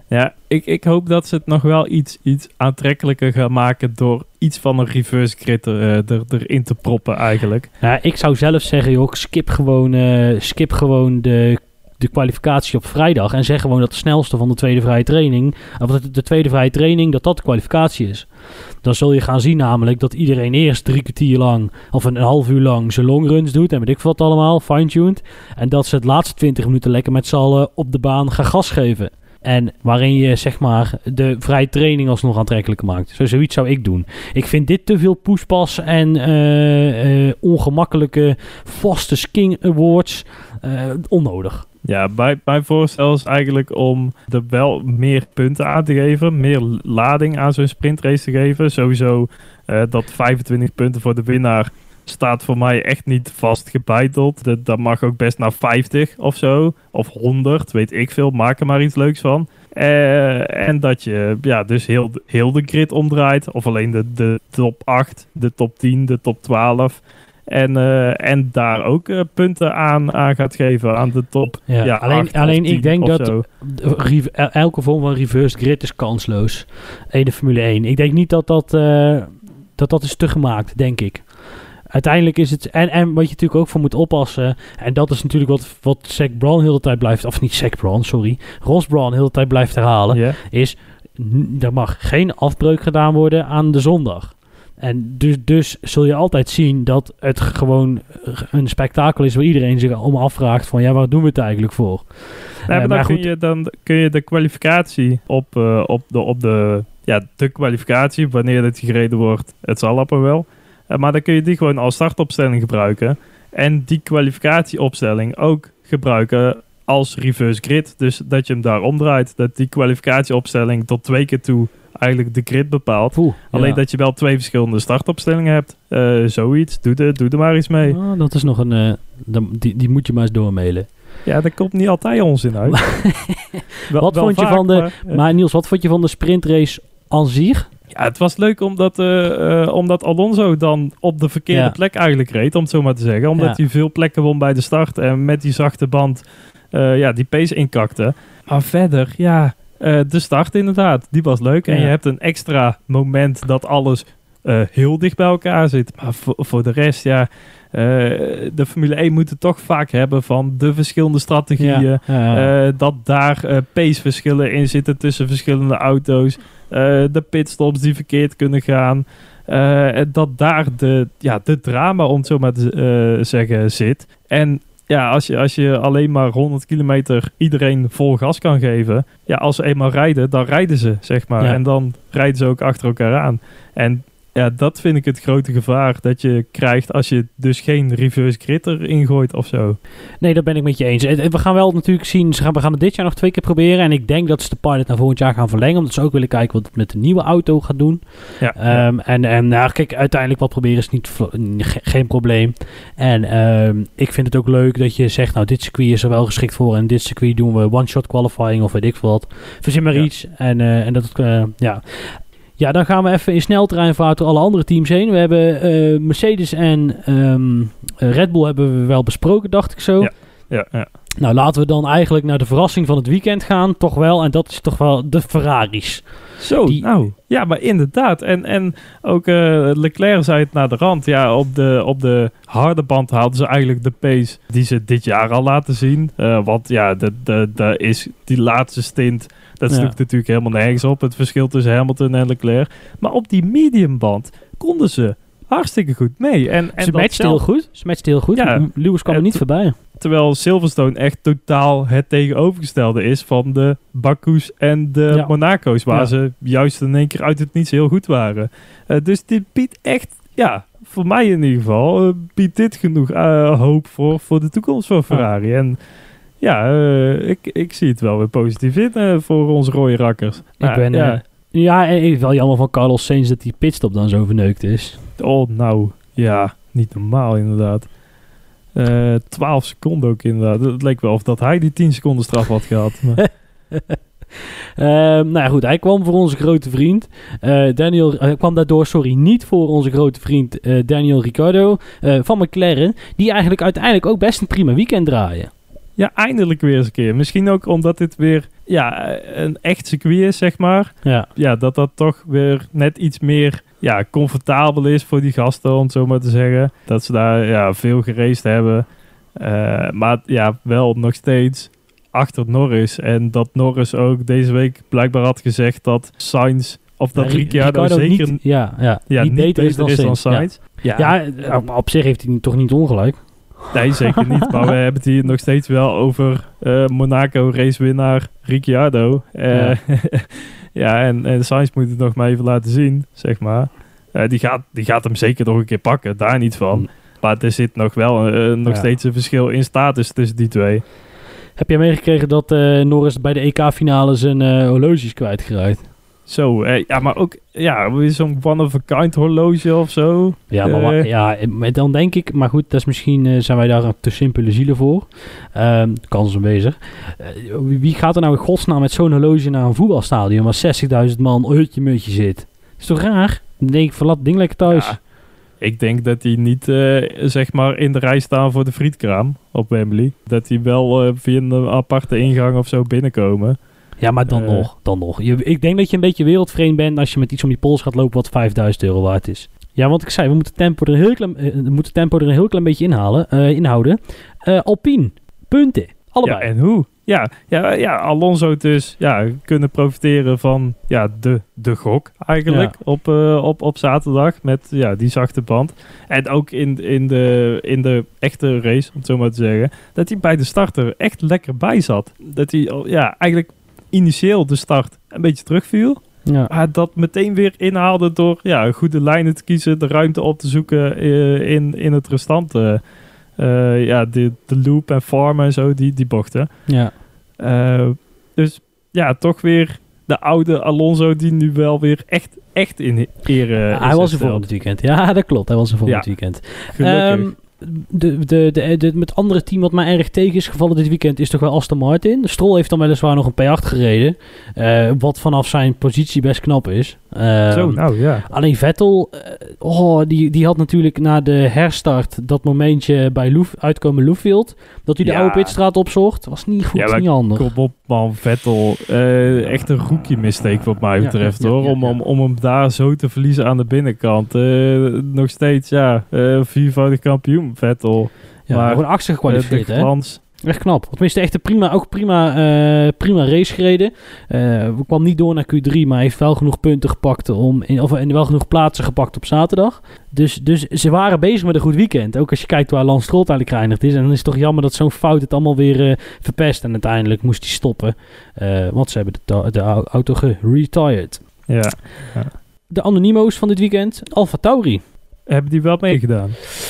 S1: ja ik, ik hoop dat ze het nog wel iets, iets aantrekkelijker gaan maken... door iets van een reverse grid er, er, erin te proppen eigenlijk.
S2: Ja, ik zou zelf zeggen, joh, skip gewoon, skip gewoon de de kwalificatie op vrijdag en zeg gewoon dat de snelste van de tweede vrije training, of de, de tweede vrije training, dat dat de kwalificatie is. Dan zul je gaan zien namelijk dat iedereen eerst drie kwartier lang of een, half uur lang zijn longruns doet en weet ik wat allemaal, fine-tuned. En dat ze het laatste 20 minuten lekker met z'n allen op de baan gaan gas geven. En waarin je zeg maar de vrije training alsnog aantrekkelijker maakt. Zo, zoiets zou ik doen. Ik vind dit te veel poespas en eh, eh, ongemakkelijke vaste sking awards uh, onnodig.
S1: Ja, mijn, voorstel is eigenlijk om er wel meer punten aan te geven. Meer lading aan zo'n sprintrace te geven. Sowieso dat 25 punten voor de winnaar staat voor mij echt niet vast gebeiteld. Dat, dat mag ook best naar 50 of zo. Of 100, weet ik veel. Maak er maar iets leuks van. Uh, en dat je ja, dus heel, heel de grid omdraait. Of alleen de, de top 8, de top 10, de top 12. En, uh, en daar ook uh, punten aan, aan gaat geven aan de top.
S2: Ja, ja alleen alleen ik denk dat elke vorm van reverse grid is kansloos. In de Formule 1. Ik denk niet dat dat, dat, dat is te gemaakt, denk ik uiteindelijk is het. En, en wat je natuurlijk ook voor moet oppassen. En dat is natuurlijk wat, wat Zac Brown heel de tijd blijft. Of niet Zac Brown, sorry. Ross Brown heel de tijd blijft herhalen. Is. Er mag geen afbreuk gedaan worden aan de zondag. En dus, dus zul je altijd zien dat het gewoon een spektakel is waar iedereen zich om afvraagt van ja, waar doen we het eigenlijk voor?
S1: maar, dan, kun je, dan kun je de kwalificatie op, uh, op, de, op de, ja, de kwalificatie, wanneer het gereden wordt, het zal appen wel. Eh, maar dan kun je die gewoon als startopstelling gebruiken. En die kwalificatieopstelling ook gebruiken als reverse grid. Dus dat je hem daar omdraait. Dat die kwalificatieopstelling tot twee keer toe eigenlijk de grid bepaalt. Alleen dat je wel twee verschillende startopstellingen hebt. Uh, zoiets. Doe er, doe er maar iets mee.
S2: Oh, dat is nog een... Uh, die, die moet je maar eens doormailen.
S1: Ja, daar komt niet altijd onzin uit.
S2: wat vond je van de... Maar, maar Niels, wat vond je van de sprintrace aan zich?
S1: Ja, het was leuk omdat, uh, omdat Alonso dan op de verkeerde plek eigenlijk reed, om het zo maar te zeggen. Omdat hij veel plekken won bij de start en met die zachte band uh, ja, die pace inkakte. Maar verder, ja, de start inderdaad, die was leuk. En je hebt een extra moment dat alles heel dicht bij elkaar zit. Maar voor, voor de rest, ja, de Formule 1 moet het toch vaak hebben van de verschillende strategieën. dat daar paceverschillen in zitten tussen verschillende auto's. Eh, de pitstops die verkeerd kunnen gaan. Dat daar de, ja, de drama, om het zo maar te zeggen, zit. En ja, als je, als je alleen maar 100 kilometer iedereen vol gas kan geven. Ja, als ze eenmaal rijden, dan rijden ze, zeg maar. En dan rijden ze ook achter elkaar aan. En ja, dat vind ik het grote gevaar dat je krijgt als je dus geen reverse grid erin gooit of zo.
S2: Nee, dat ben ik met je eens. We gaan wel natuurlijk zien, we gaan het dit jaar nog twee keer proberen. En ik denk dat ze de pilot naar volgend jaar gaan verlengen. Omdat ze ook willen kijken wat het met de nieuwe auto gaat doen. Ja, um, En, en nou, kijk, uiteindelijk wat proberen is niet, geen probleem. En um, ik vind het ook leuk dat je zegt, nou dit circuit is er wel geschikt voor. En dit circuit doen we one-shot qualifying of weet ik wat. Verzin maar iets. En, uh, en dat, uh, ja... Ja, dan gaan we even in sneltreinvaart door alle andere teams heen. We hebben uh, Mercedes en um, Red Bull hebben we wel besproken, dacht ik zo.
S1: Ja, ja.
S2: Nou, laten we dan eigenlijk naar de verrassing van het weekend gaan. Toch wel, en dat is toch wel de Ferraris.
S1: Zo, Die... nou, ja, maar inderdaad. En, en ook uh, Leclerc zei het naar de rand. Ja, op de, op de harde band hadden ze eigenlijk de pace die ze dit jaar al laten zien. Uh, want ja, de, de, de is die laatste stint dat ja. natuurlijk helemaal nergens op, het verschil tussen Hamilton en Leclerc. Maar op die mediumband konden ze hartstikke goed mee. En, en
S2: ze matchte heel goed. Ze matchte heel goed. Ja, Lewis kwam er niet voorbij.
S1: Terwijl Silverstone echt totaal het tegenovergestelde is van de Baku's en de Monaco's. Waar ze juist in één keer uit het niets heel goed waren. Uh, dus dit biedt echt, ja, voor mij in ieder geval, uh, biedt dit genoeg uh, hoop voor, voor de toekomst van Ferrari. En ja, ik, ik zie het wel weer positief in voor onze rode rakkers. Ik
S2: ben, ja. Uh, ja, en wel jammer van Carlos Sainz dat die pitstop dan zo verneukt is.
S1: Oh, nou, ja, niet normaal inderdaad. 12 seconden ook inderdaad. Het leek wel of dat hij die 10 seconden straf had gehad. Maar...
S2: Uh, nou ja, goed, hij kwam voor onze grote vriend. Uh, Daniel, hij kwam daardoor, sorry, niet voor onze grote vriend uh, Daniel Ricciardo van McLaren. Die eigenlijk uiteindelijk ook best een prima weekend draaien.
S1: Ja, eindelijk weer eens een keer. Misschien ook omdat dit weer ja, een echt circuit is, zeg maar. Ja. ja, dat dat toch weer net iets meer ja, comfortabel is voor die gasten, om het zo maar te zeggen. Dat ze daar ja, veel gereisd hebben. Uh, maar ja, wel nog steeds achter Norris. En dat Norris ook deze week blijkbaar had gezegd dat Sainz, of dat
S2: Ja, Ri-
S1: Ricciardo zeker
S2: niet, ja, ja,
S1: ja,
S2: niet beter is dan,
S1: is dan
S2: Sainz. Ja. Ja, op zich heeft hij toch niet ongelijk.
S1: Nee, zeker niet. Maar we hebben het hier nog steeds wel over eh, Monaco racewinnaar Ricciardo. Eh, ja, en, en Sainz moet het nog maar even laten zien, zeg maar. Eh, die, gaat, die gaat hem zeker nog een keer pakken, daar niet van.
S2: Mm.
S1: Maar er zit nog wel nog
S2: Ja.
S1: steeds een verschil in status tussen die twee.
S2: Heb jij meegekregen dat Norris bij de EK-finale zijn horloge is kwijtgeraakt?
S1: Zo, eh, ja, maar ook ja, zo'n one-of-a-kind horloge of zo.
S2: Ja, maar,
S1: Eh.
S2: ja, dan denk ik, maar goed, dat is misschien eh, zijn wij daar een te simpele zielen voor. Ehm kans aanwezig. Eh, wie- gaat er nou in godsnaam met zo'n horloge naar een voetbalstadion waar 60.000 man hutje mutje zit? Is toch raar? Dan denk ik, verlaat ding lekker thuis.
S1: Ja, ik denk dat die niet eh, zeg maar in de rij staan voor de frietkraam op Wembley. Dat die wel via een aparte ingang of zo binnenkomen.
S2: Ja, maar dan
S1: Eh.
S2: nog, dan nog. Je, ik denk dat je een beetje wereldvreemd bent als je met iets om die pols gaat lopen wat 5000 euro waard is. Ja, want ik zei, we moeten tempo er een heel klein, eh, we moeten tempo er een heel klein beetje inhalen, eh, inhouden. Alpine, punten, allebei.
S1: Ja, en hoe? Ja, ja, ja, Alonso dus ja, kunnen profiteren van ja, de, de gok eigenlijk op, op, op zaterdag met ja, die zachte band. En ook in, in, de, in de echte race, om het zo maar te zeggen, dat hij bij de starter echt lekker bij zat. Dat hij ja, eigenlijk initieel de start een beetje terugviel.
S2: Ja.
S1: Maar dat meteen weer inhaalde door ja, goede lijnen te kiezen, de ruimte op te zoeken eh, in, in het restante. eh, ja, de, de loop en farm en zo, die, die bochten.
S2: ja.
S1: Eh, dus ja, toch weer de oude Alonso die nu wel weer echt, echt in ere
S2: Ja, hij was er
S1: hersteld.
S2: volgend weekend. Ja, dat klopt. Hij was er volgend
S1: Ja.
S2: weekend.
S1: Gelukkig.
S2: Ehm, de, de, de, de, met andere team wat mij erg tegen is gevallen dit weekend is toch wel Aston Martin. Stroll heeft dan weliswaar nog een P8 gereden. eh, wat vanaf zijn positie best knap is. Ehm,
S1: zo, nou ja.
S2: Alleen Vettel, eh, oh, die, die had natuurlijk na de herstart dat momentje bij Loef, uitkomen Loeffield. Dat hij de
S1: Ja.
S2: oude pitstraat opzocht. Was niet goed,
S1: Ja,
S2: niet handig.
S1: Kom op man, Vettel. Eh, echt een rookie mistake wat mij betreft
S2: ja, ja,
S1: hoor.
S2: ja,
S1: om,
S2: ja.
S1: om, om hem daar zo te verliezen aan de binnenkant. Eh, nog steeds, ja, eh viervoudig kampioen Vettel.
S2: Ja,
S1: maar,
S2: gewoon achtste gekwalificeerd, hè?
S1: glans.
S2: Echt knap. Tenminste, echt een prima, ook prima, eh, prima race gereden. Eh, we kwam niet door naar Q3, maar heeft wel genoeg punten gepakt om, in, of en wel genoeg plaatsen gepakt op zaterdag. Dus, dus ze waren bezig met een goed weekend. Ook als je kijkt waar Lance Stroll uiteindelijk geëindigd is. En dan is het toch jammer dat zo'n fout het allemaal weer eh, verpest. En uiteindelijk moest hij stoppen. Want ze hebben de, auto geretired.
S1: Ja.
S2: De anonimo's van dit weekend, Alfa Tauri.
S1: Hebben die wel meegedaan?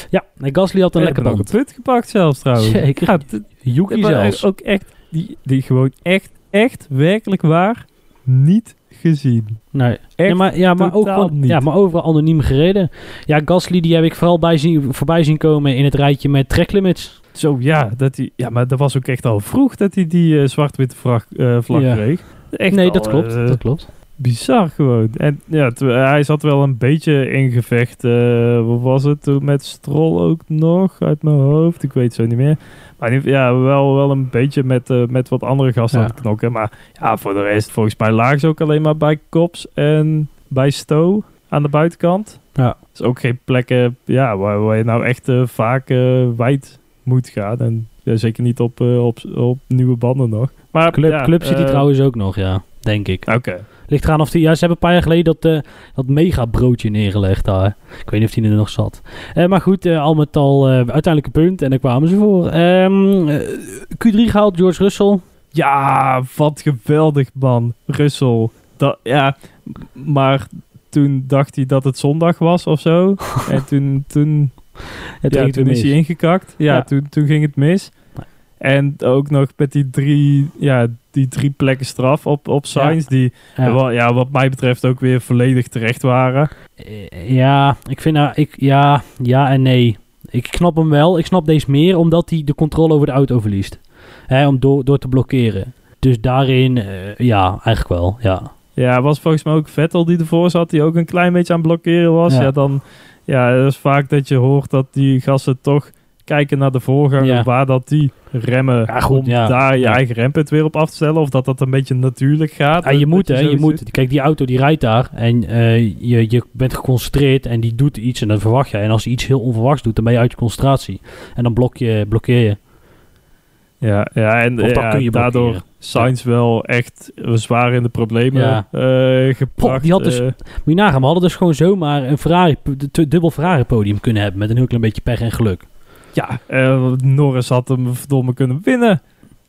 S2: Ja, nee, Gasly had een
S1: En
S2: lekker band.
S1: een punt gepakt zelfs trouwens.
S2: Zeker.
S1: Ja,
S2: Yuki zelfs.
S1: ook echt, die, die gewoon echt, echt werkelijk waar niet gezien.
S2: Nee.
S1: Echt
S2: ja, maar, ja, maar ook gewoon,
S1: niet.
S2: ja, maar overal anoniem gereden. Ja, Gasly die heb ik vooral bij zien, voorbij zien komen in het rijtje met track limits.
S1: Zo, ja, dat hij, ja, maar dat was ook echt al vroeg dat hij die eh, zwart-witte vlag, eh, vlag
S2: Ja.
S1: kreeg. Echt
S2: nee,
S1: al,
S2: dat klopt.
S1: eh,
S2: dat klopt.
S1: Bizar gewoon. En ja, hij zat wel een beetje in gevecht. eh wat was het toen met Stroll ook nog uit mijn hoofd? Ik weet het zo niet meer. Maar in ja, wel, wel een beetje met, eh, met wat andere gasten
S2: Ja.
S1: aan het knokken. Maar ja, voor de rest, volgens mij lagen ze ook alleen maar bij Kops en bij Stowe aan de buitenkant.
S2: Ja.
S1: is ook geen plekken ja, waar, waar je nou echt eh, vaak wijd moet gaan. En ja, zeker niet op, op, op nieuwe banden nog. Maar
S2: Club,
S1: ja,
S2: Club zit
S1: eh,
S2: trouwens ook nog, ja. Denk ik.
S1: Oké.
S2: Ligt eraan of die... Ja, ze hebben een paar jaar geleden dat, eh, dat mega broodje neergelegd daar. Ik weet niet of die er nog zat. Eh, maar goed, eh, al met al uiteindelijk een punt. En daar kwamen ze voor. Ehm, eh, Q3 gehaald, George Russell.
S1: Ja, wat geweldig man. Russell. Dat, ja, maar toen dacht hij dat het zondag was of zo. en toen, toen,
S2: Het
S1: ja, toen is hij ingekakt. Ja,
S2: Ja.
S1: Toen, toen ging het mis. En ook nog met die drie, ja, die drie plekken straf op, op Sainz. Die,
S2: Ja.
S1: wel, ja, wat mij betreft ook weer volledig terecht waren.
S2: Eh, Ja, ik vind nou, ik, ja, ja en nee. Ik snap hem wel. Ik snap deze meer omdat hij de controle over de auto verliest. Hè, om door, door te blokkeren. Dus daarin, eh, ja, eigenlijk wel, ja.
S1: Ja, was volgens mij ook Vettel die ervoor zat. Die ook een klein beetje aan het blokkeren was.
S2: Ja.
S1: Ja, dan... Ja, dat is vaak dat je hoort dat die gasten toch kijken naar de voorganger.
S2: Ja.
S1: Waar dat die remmen
S2: Ja, goed,
S1: om
S2: ja.
S1: daar je
S2: Ja.
S1: eigen rempunt weer op af te stellen. Of dat dat een beetje natuurlijk gaat.
S2: Ja, je
S1: Dat
S2: moet, hè, je moet. Kijk, die auto die rijdt daar en eh, je, je bent geconcentreerd en die doet iets en dan verwacht je. En als hij iets heel onverwachts doet, dan ben je uit je concentratie. En dan blok je, blokkeer je.
S1: Ja, ja en ja,
S2: kun je
S1: daardoor. Sainz wel echt zwaar in de problemen
S2: Ja.
S1: eh, gebracht.
S2: die had dus-
S1: eh.
S2: Moet je nagaan, we hadden dus gewoon zomaar een Ferrari, du- dubbel Ferrari podium kunnen hebben met een heel klein beetje pech en geluk.
S1: Ja, eh, Norris had hem verdomme kunnen winnen.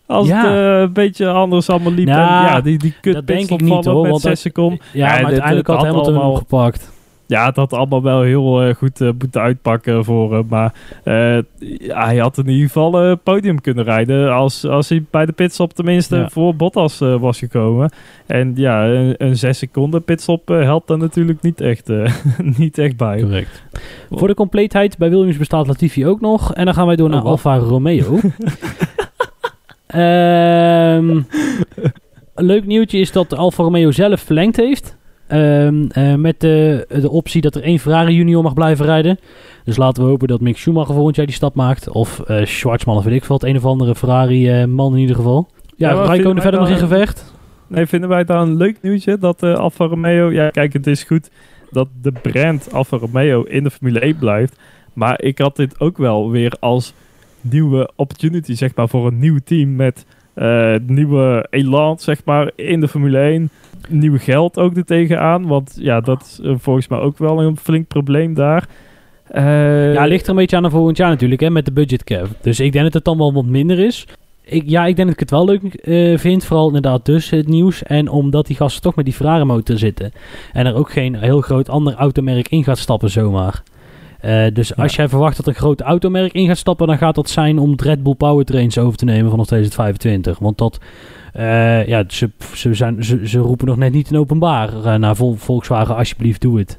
S1: Als
S2: Ja.
S1: het eh, een beetje anders allemaal liep.
S2: Nou,
S1: en ja, die, die kut
S2: dat denk ik niet, hoor,
S1: met
S2: want
S1: 6
S2: dat-
S1: seconden.
S2: Ja,
S1: Ja,
S2: maar uiteindelijk had Hamilton hem
S1: allemaal-
S2: gepakt.
S1: Ja, het had allemaal wel heel eh, goed eh, moeten uitpakken voor hem. Maar eh, ja, hij had in ieder geval een podium kunnen rijden. Als, als hij bij de pitstop tenminste
S2: Ja.
S1: voor Bottas was gekomen. En ja, een, een 6 seconden pitstop helpt daar natuurlijk niet echt, niet echt bij.
S2: Correct. Voor de compleetheid, bij Williams bestaat Latifi ook nog. En dan gaan wij door
S1: Oh,
S2: naar? Alfa Romeo. Ehm, leuk nieuwtje is dat Alfa Romeo zelf verlengd heeft. Ehm, eh, met de, de optie dat er één Ferrari junior mag blijven rijden. Dus laten we hopen dat Mick Schumacher volgend jaar die stap maakt. Of eh Schwarzman of weet ik. Het een of andere Ferrari eh, man in ieder geval. Ja,
S1: Ja, vinden
S2: verder nog in gevecht.
S1: Nee, vinden wij daar een leuk nieuwtje dat eh Alfa Romeo... Ja, kijk, het is goed dat de brand Alfa Romeo in de Formule 1 blijft. Maar ik had dit ook wel weer als nieuwe opportunity, zeg maar, voor een nieuw team met nieuwe elan, zeg maar, in de Formule 1. Nieuw geld ook er tegenaan, want ja, dat is eh, volgens mij ook wel een flink probleem daar. Eh,
S2: Ja, ligt er een beetje aan de volgend jaar natuurlijk, hè, met de budget cap. Dus ik denk dat het dan wel wat minder is. Ik, ja, ik denk dat ik het wel leuk eh, vind. Vooral inderdaad dus het nieuws. En omdat die gasten toch met die Ferrari motor zitten. En er ook geen heel groot ander automerk in gaat stappen zomaar. Dus als jij verwacht dat een groot automerk in gaat stappen... dan gaat dat zijn om het Red Bull Powertrains over te nemen vanaf 2025. Want dat... eh, ja, ze, ze, zijn, ze, ze roepen nog net niet in openbaar eh, naar Vol- Volkswagen... alsjeblieft, doe het.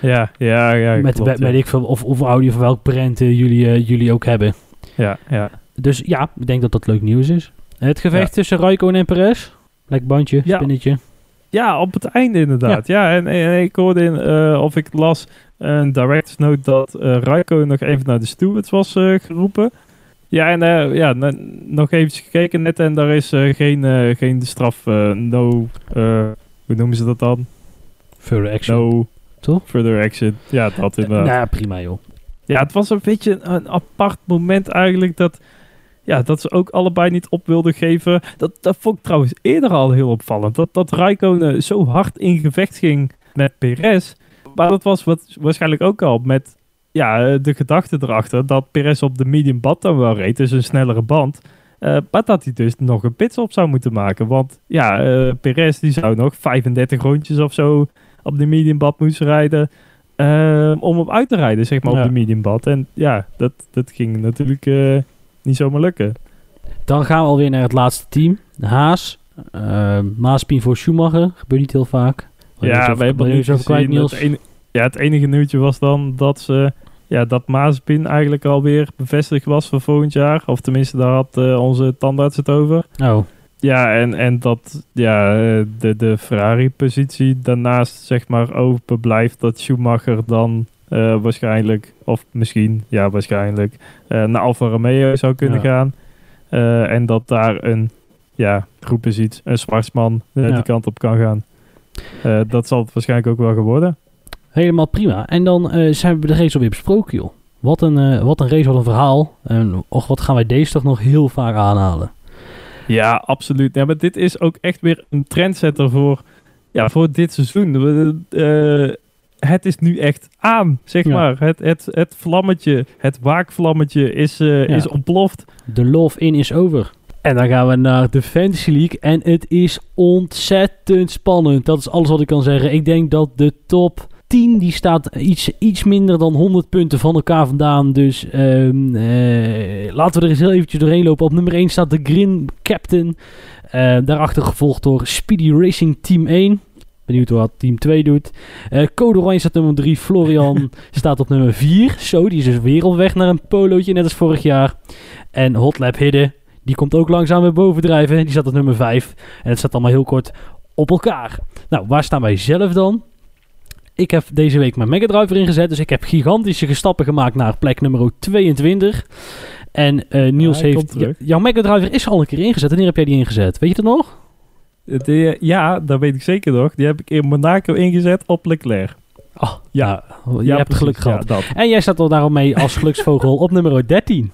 S1: Ja, ja, ja.
S2: met,
S1: klopt,
S2: met,
S1: ja.
S2: weet ik of, of Audi of welk brand eh, jullie, jullie ook hebben.
S1: ja, ja.
S2: Dus ja, ik denk dat dat leuk nieuws is. Het gevecht tussen Raikkonen en Perez. Lekker bandje,
S1: Ja.
S2: spinnetje.
S1: Ja, op het einde inderdaad. Ja, en, en ik hoorde in, of ik las een director's note dat eh Raikkonen nog even naar de stewards was geroepen. Ja, en eh, ja, nog even gekeken net en daar is eh, geen, eh, geen straf, no, hoe noemen ze dat dan?
S2: Further action.
S1: No
S2: Toch?
S1: further action. Ja, dat inderdaad.
S2: nou ja, prima joh.
S1: Ja, het was een beetje een apart moment eigenlijk dat, ja, dat ze ook allebei niet op wilden geven. Dat, dat vond ik trouwens eerder al heel opvallend. Dat, dat Raikkonen zo hard in gevecht ging met Perez. Maar dat was wat, waarschijnlijk ook al met ja, eh, de gedachte erachter dat Perez op de medium band dan wel reed. Dus een snellere band. Eh, maar dat hij dus nog een pitstop zou moeten maken. Want ja, eh Perez die zou nog 35 rondjes of zo op de medium band moeten rijden. om hem uit te rijden, zeg maar,
S2: Ja.
S1: op de medium band. En ja, dat, dat ging natuurlijk niet zomaar lukken.
S2: Dan gaan we alweer naar het laatste team. Haas. Uh, Maaspien voor Schumacher. Gebeurt niet heel vaak.
S1: Ja, we hebben
S2: iets over kwijt. Niels?
S1: Het enige, ja, het enige nieuwtje was dan dat ze... Ja, dat Mazepin eigenlijk alweer bevestigd was voor volgend jaar. Of tenminste, daar had eh, onze tandarts het over.
S2: Oh,
S1: Ja, en, en dat ja, eh, de, de Ferrari-positie daarnaast zeg maar open blijft. Dat Schumacher dan eh, waarschijnlijk, of misschien, ja waarschijnlijk, naar Alfa Romeo zou kunnen
S2: Ja.
S1: gaan. En dat daar een, ja, groep is iets, een Zwartsman
S2: Ja.
S1: die kant op kan gaan. Dat zal het waarschijnlijk ook wel geworden.
S2: Helemaal prima. En dan eh, zijn we de race alweer besproken, joh. Wat een, eh, wat een race, wat een verhaal. En och, wat gaan wij deze toch nog heel vaak aanhalen.
S1: Ja, absoluut. Ja, maar dit is ook echt weer een trendsetter voor, ja, voor dit seizoen. Eh, het is nu echt aan, zeg
S2: Ja.
S1: maar. Het, het, het vlammetje, het waakvlammetje is,
S2: Ja.
S1: is ontploft.
S2: De love in is over. En dan gaan we naar de Fantasy League. En het is ontzettend spannend. Dat is alles wat ik kan zeggen. Ik denk dat de top 10 die staat iets, iets minder dan 100 punten van elkaar vandaan. Dus ehm, eh, laten we er eens heel eventjes doorheen lopen. Op nummer 1 staat de Green Captain. Eh, daarachter gevolgd door Speedy Racing Team 1. Benieuwd wat Team 2 doet. Eh Code Oranje staat nummer 3. Florian staat op nummer 4. Zo, die is dus weer op weg naar een polootje, net als vorig jaar. En Hotlap Hidden, die komt ook langzaam weer bovendrijven. Die staat op nummer 5. En het staat allemaal heel kort op elkaar. Nou, waar staan wij zelf dan? Ik heb deze week mijn Mega Drive erin gezet. Dus ik heb gigantische gestappen gemaakt naar plek nummer 22. En eh, Niels heeft... jouw Mega Driver is al een keer ingezet. Wanneer heb jij die ingezet? Weet je het nog?
S1: De- ja, dat weet ik zeker nog. Die heb ik in Monaco ingezet op Leclerc.
S2: Oh,
S1: Ja.
S2: Je
S1: ja,
S2: hebt geluk gehad.
S1: Ja, dat.
S2: En jij staat er daarom mee als geluksvogel op nummer 13.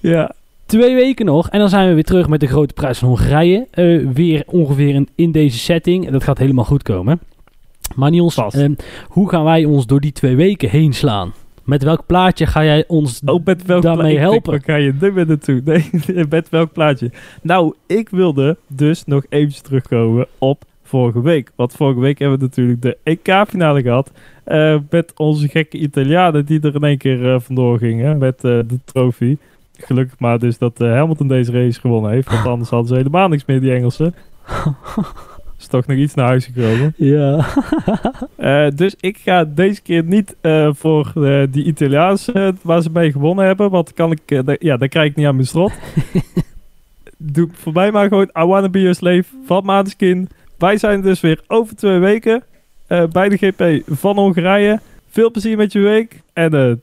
S1: Ja,
S2: Twee weken nog en dan zijn we weer terug met de grote prijs van Hongarije. Eh, weer ongeveer in, in deze setting. Dat gaat helemaal goed komen. Maar Niels, ehm, hoe gaan wij ons door die twee weken heen slaan? Met welk plaatje ga jij ons
S1: Oh, met welk
S2: daarmee helpen?
S1: Waar ga je nu weer naartoe? Nee, met welk plaatje? Nou, ik wilde dus nog eventjes terugkomen op vorige week. Want vorige week hebben we natuurlijk de EK-finale gehad. eh, met onze gekke Italianen die er in één keer eh, vandoor gingen met eh, de trofee. Gelukkig maar dus dat Hamilton deze race gewonnen heeft. Want anders hadden ze helemaal niks meer, die Engelsen. Is toch nog iets naar huis gekomen.
S2: Ja.
S1: Eh, dus ik ga deze keer niet eh, voor eh, die Italiaanse waar ze mee gewonnen hebben. Want kan ik, ja, daar krijg ik niet aan mijn strot. Doe voor mij maar gewoon I Wanna Be Your Slave van Maneskin. Wij zijn dus weer over twee weken bij de GP van Hongarije. Veel plezier met je week en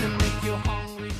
S3: To make you hungry.